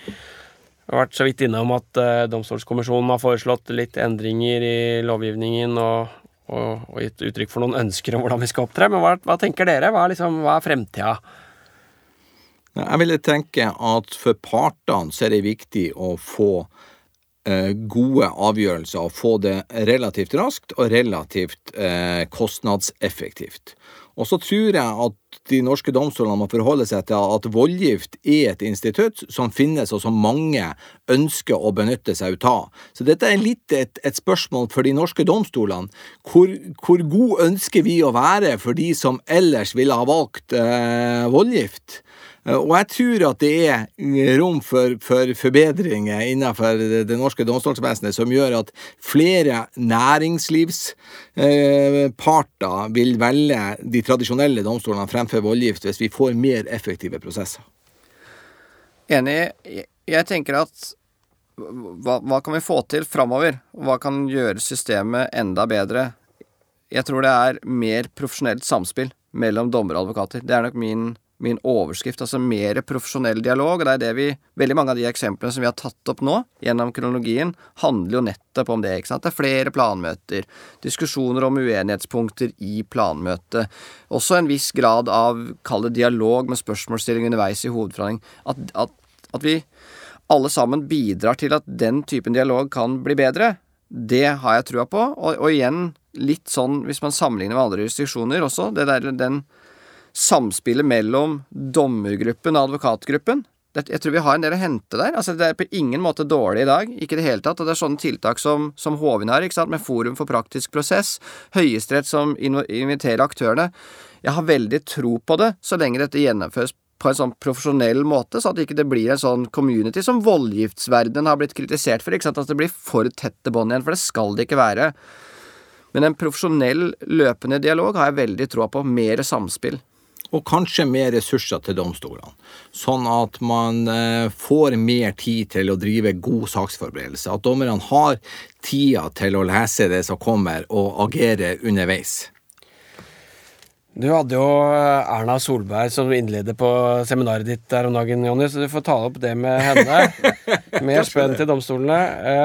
Vi har vært så vidt innom at uh, Domstolskommisjonen har foreslått litt endringer i lovgivningen og, og, og, gitt uttrykk for noen ønsker om hvordan vi skal opptre. Men hva, hva tenker dere? Hva er, liksom, er fremtida? Jeg ville tenke at for partene så er det viktig å få uh, gode avgjørelser og få det relativt raskt og relativt uh, kostnadseffektivt. Og så tror jeg at de norske domstolene må forholde seg til at voldgift er et institutt som finnes, og som mange ønsker å benytte seg ut av. Så dette er litt et, et spørsmål for de norske domstolene. Hvor, hvor, god ønsker vi å være for de som ellers ville ha valgt eh, voldgift? Eh, og jeg tror at det er rom for, for forbedringer innenfor det norske domstolsvesenet som gjør at flere næringslivsparter vil velge de tradisjonelle domstolene fremfor voldgift hvis vi får mer effektive prosesser. Enig. Jeg tenker at hva, hva kan vi få til framover? Hva kan gjøre systemet enda bedre? Jeg tror det er mer profesjonelt samspill mellom dommere og advokater. Det er nok min, min overskrift. Altså mer profesjonell dialog. Og det er det vi Veldig mange av de eksemplene som vi har tatt opp nå, gjennom kronologien, handler jo nettopp om det. ikke sant? Det er flere planmøter. Diskusjoner om uenighetspunkter i planmøtet. Også en viss grad av, kall det dialog med spørsmålsstilling underveis i hovedforhandling. At, at, at vi alle sammen bidrar til at den typen dialog kan bli bedre. Det har jeg trua på. Og, og igjen, litt sånn hvis man sammenligner med andre jurisdiksjoner også, det der, den samspillet mellom dommergruppen og advokatgruppen. Jeg tror vi har en del å hente der. altså Det er på ingen måte dårlig i dag. Ikke i det hele tatt. Og det er sånne tiltak som, som Hovin har, ikke sant, med Forum for praktisk prosess, Høyesterett som inviterer aktørene. Jeg har veldig tro på det, så lenge dette gjennomføres på en sånn profesjonell måte, så at det ikke blir en sånn community som voldgiftsverdenen har blitt kritisert for. ikke sant, At det blir for tette bånd igjen, for det skal det ikke være. Men en profesjonell, løpende dialog har jeg veldig tro på. Mer samspill. Og kanskje mer ressurser til domstolene, sånn at man eh, får mer tid til å drive god saksforberedelse. At dommerne har tida til å lese det som kommer, og agere underveis. Du hadde jo eh, Erna Solberg som innleder på seminaret ditt der om dagen, Jonny, så du får ta opp det med henne. Mer spenn til domstolene.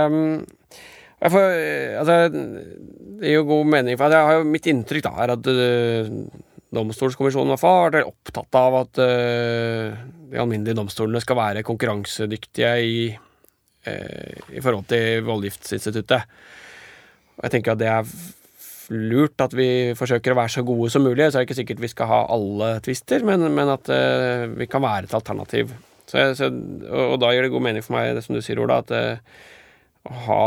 Um, får, eh, altså, det gir jo god mening, for jeg har jo mitt inntrykk da er at uh, Domstolskommisjonen har vært opptatt av at uh, de alminnelige domstolene skal være konkurransedyktige i, uh, i forhold til voldgiftsinstituttet. Og jeg tenker at det er lurt at vi forsøker å være så gode som mulig. Så er det ikke sikkert vi skal ha alle tvister, men, men at uh, vi kan være et alternativ. Så, så, og, da gir det god mening for meg, det som du sier, Ola, at å ha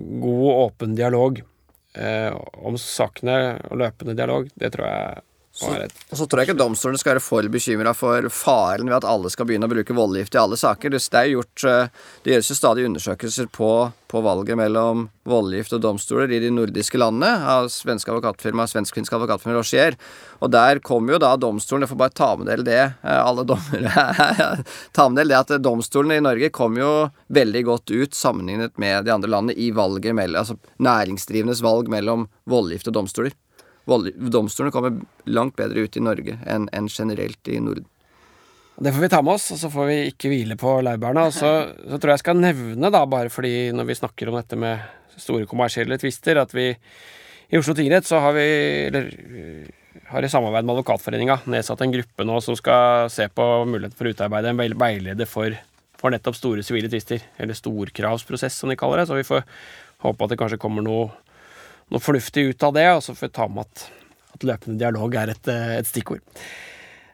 god og åpen dialog om sakene og løpende dialog, det tror jeg og så tror jeg ikke domstolene skal være for bekymra for faren ved at alle skal begynne å bruke voldgift i alle saker. Det, gjort, eh, det gjøres jo stadig undersøkelser på, på, valget mellom voldgift og domstoler i de nordiske landene av svenske advokatfirma, svensk-finsk advokatfirma Rochier. Og der kommer jo da domstolen Jeg får bare ta med del det, eh, alle dommere Ta med del det at domstolene i Norge kom jo veldig godt ut sammenlignet med de andre landene i valget mellom Altså næringsdrivendes valg mellom voldgift og domstoler domstolene kommer langt bedre ut i Norge enn en generelt i Norden. Det får vi ta med oss, og så får vi ikke hvile på laurbærene. Og så, så, tror jeg jeg skal nevne, da, bare fordi når vi snakker om dette med store kommersielle tvister, at vi i Oslo tingrett så har vi, eller har i samarbeid med Advokatforeninga nedsatt en gruppe nå som skal se på muligheten for å utarbeide en veileder for, for nettopp store sivile tvister. Eller storkravsprosess, som de kaller det. Så vi får håpe at det kanskje kommer noe noe fornuftig ut av det, og så får vi ta med at, at løpende dialog er et, eh, et stikkord.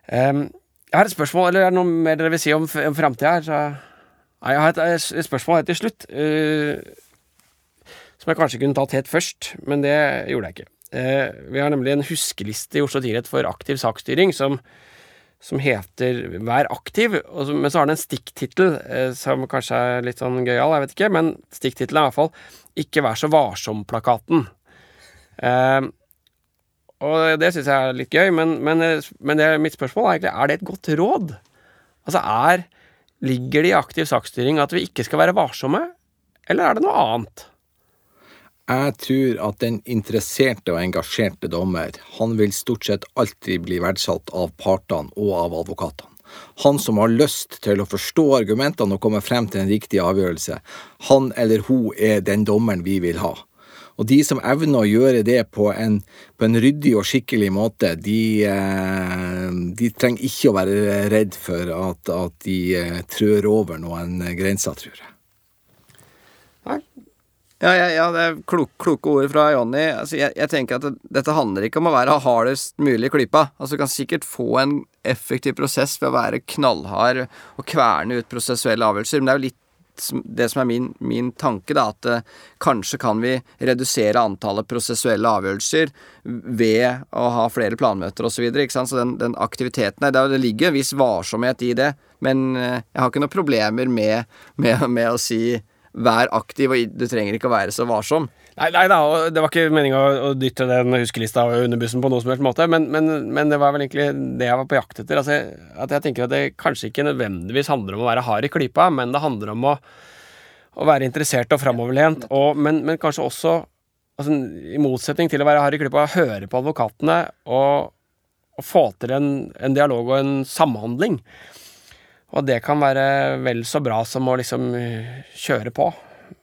Um, jeg har et spørsmål, eller er det noe mer dere vil si om, om framtida her? Nei, jeg har et, et spørsmål helt til slutt, uh, som jeg kanskje kunne tatt helt først, men det gjorde jeg ikke. Uh, vi har nemlig en huskeliste i Oslo tingrett for aktiv saksstyring som, som heter Vær aktiv, så, men så har den en stikktittel uh, som kanskje er litt sånn gøyal, jeg vet ikke, men stikktittelen er i hvert fall Ikke vær så varsom-plakaten. Uh, og det syns jeg er litt gøy, men, men, men det, mitt spørsmål er egentlig er det et godt råd. Altså er Ligger det i aktiv saksstyring at vi ikke skal være varsomme, eller er det noe annet? Jeg tror at den interesserte og engasjerte dommer, han vil stort sett alltid bli verdsatt av partene og av advokatene. Han som har lyst til å forstå argumentene og komme frem til en riktig avgjørelse, han eller hun er den dommeren vi vil ha. Og de som evner å gjøre det på en, på en ryddig og skikkelig måte, de, eh, de, trenger ikke å være redd for at, at de eh, trør over noen grenser, tror jeg. Ja, ja, ja, det er klok, kloke ord fra Jonny. Altså, jeg, jeg, tenker at det, dette handler ikke om å være hardest mulig i klypa. Altså, du kan sikkert få en effektiv prosess ved å være knallhard og kverne ut prosessuelle avgjørelser, men det er jo litt det som er min, min tanke, da, at eh, kanskje kan vi redusere antallet prosessuelle avgjørelser ved å ha flere planmøter osv. Så, så den, den aktiviteten der, det ligger en viss varsomhet i det, men eh, jeg har ikke noen problemer med, med, med å si vær aktiv, og du trenger ikke å være så varsom. Nei, nei da, det var ikke meninga å, dytte den huskelista under bussen på noen som helst måte, men, men, men det var vel egentlig det jeg var på jakt etter. Altså, at jeg tenker at det kanskje ikke nødvendigvis handler om å være hard i klypa, men det handler om å, å være interessert og framoverlent, og, men, men kanskje også altså, I motsetning til å være hard i klypa, høre på advokatene og, og få til en, en dialog og en samhandling. Og det kan være vel så bra som å liksom kjøre på.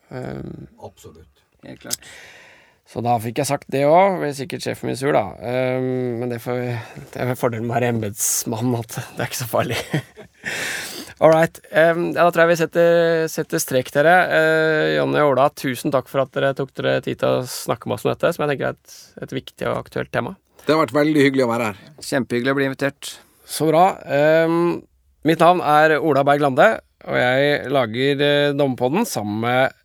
Um, Absolutt. Helt klart. så da fikk jeg sagt det òg. Ble sikkert sjefen min sur, da. Um, men det, får, det er fordelen med å være embetsmann, at det er ikke så farlig. All right. Um, ja, da tror jeg vi setter, setter strek, dere. Uh, Jonny og Ola, tusen takk for at dere tok dere tid til å snakke med oss om dette, som jeg tenker er et, et viktig og aktuelt tema. Det har vært veldig hyggelig å være her. Kjempehyggelig å bli invitert. Så bra. Um, mitt navn er Ola Berg Lande, og jeg lager uh, Dommepodden sammen med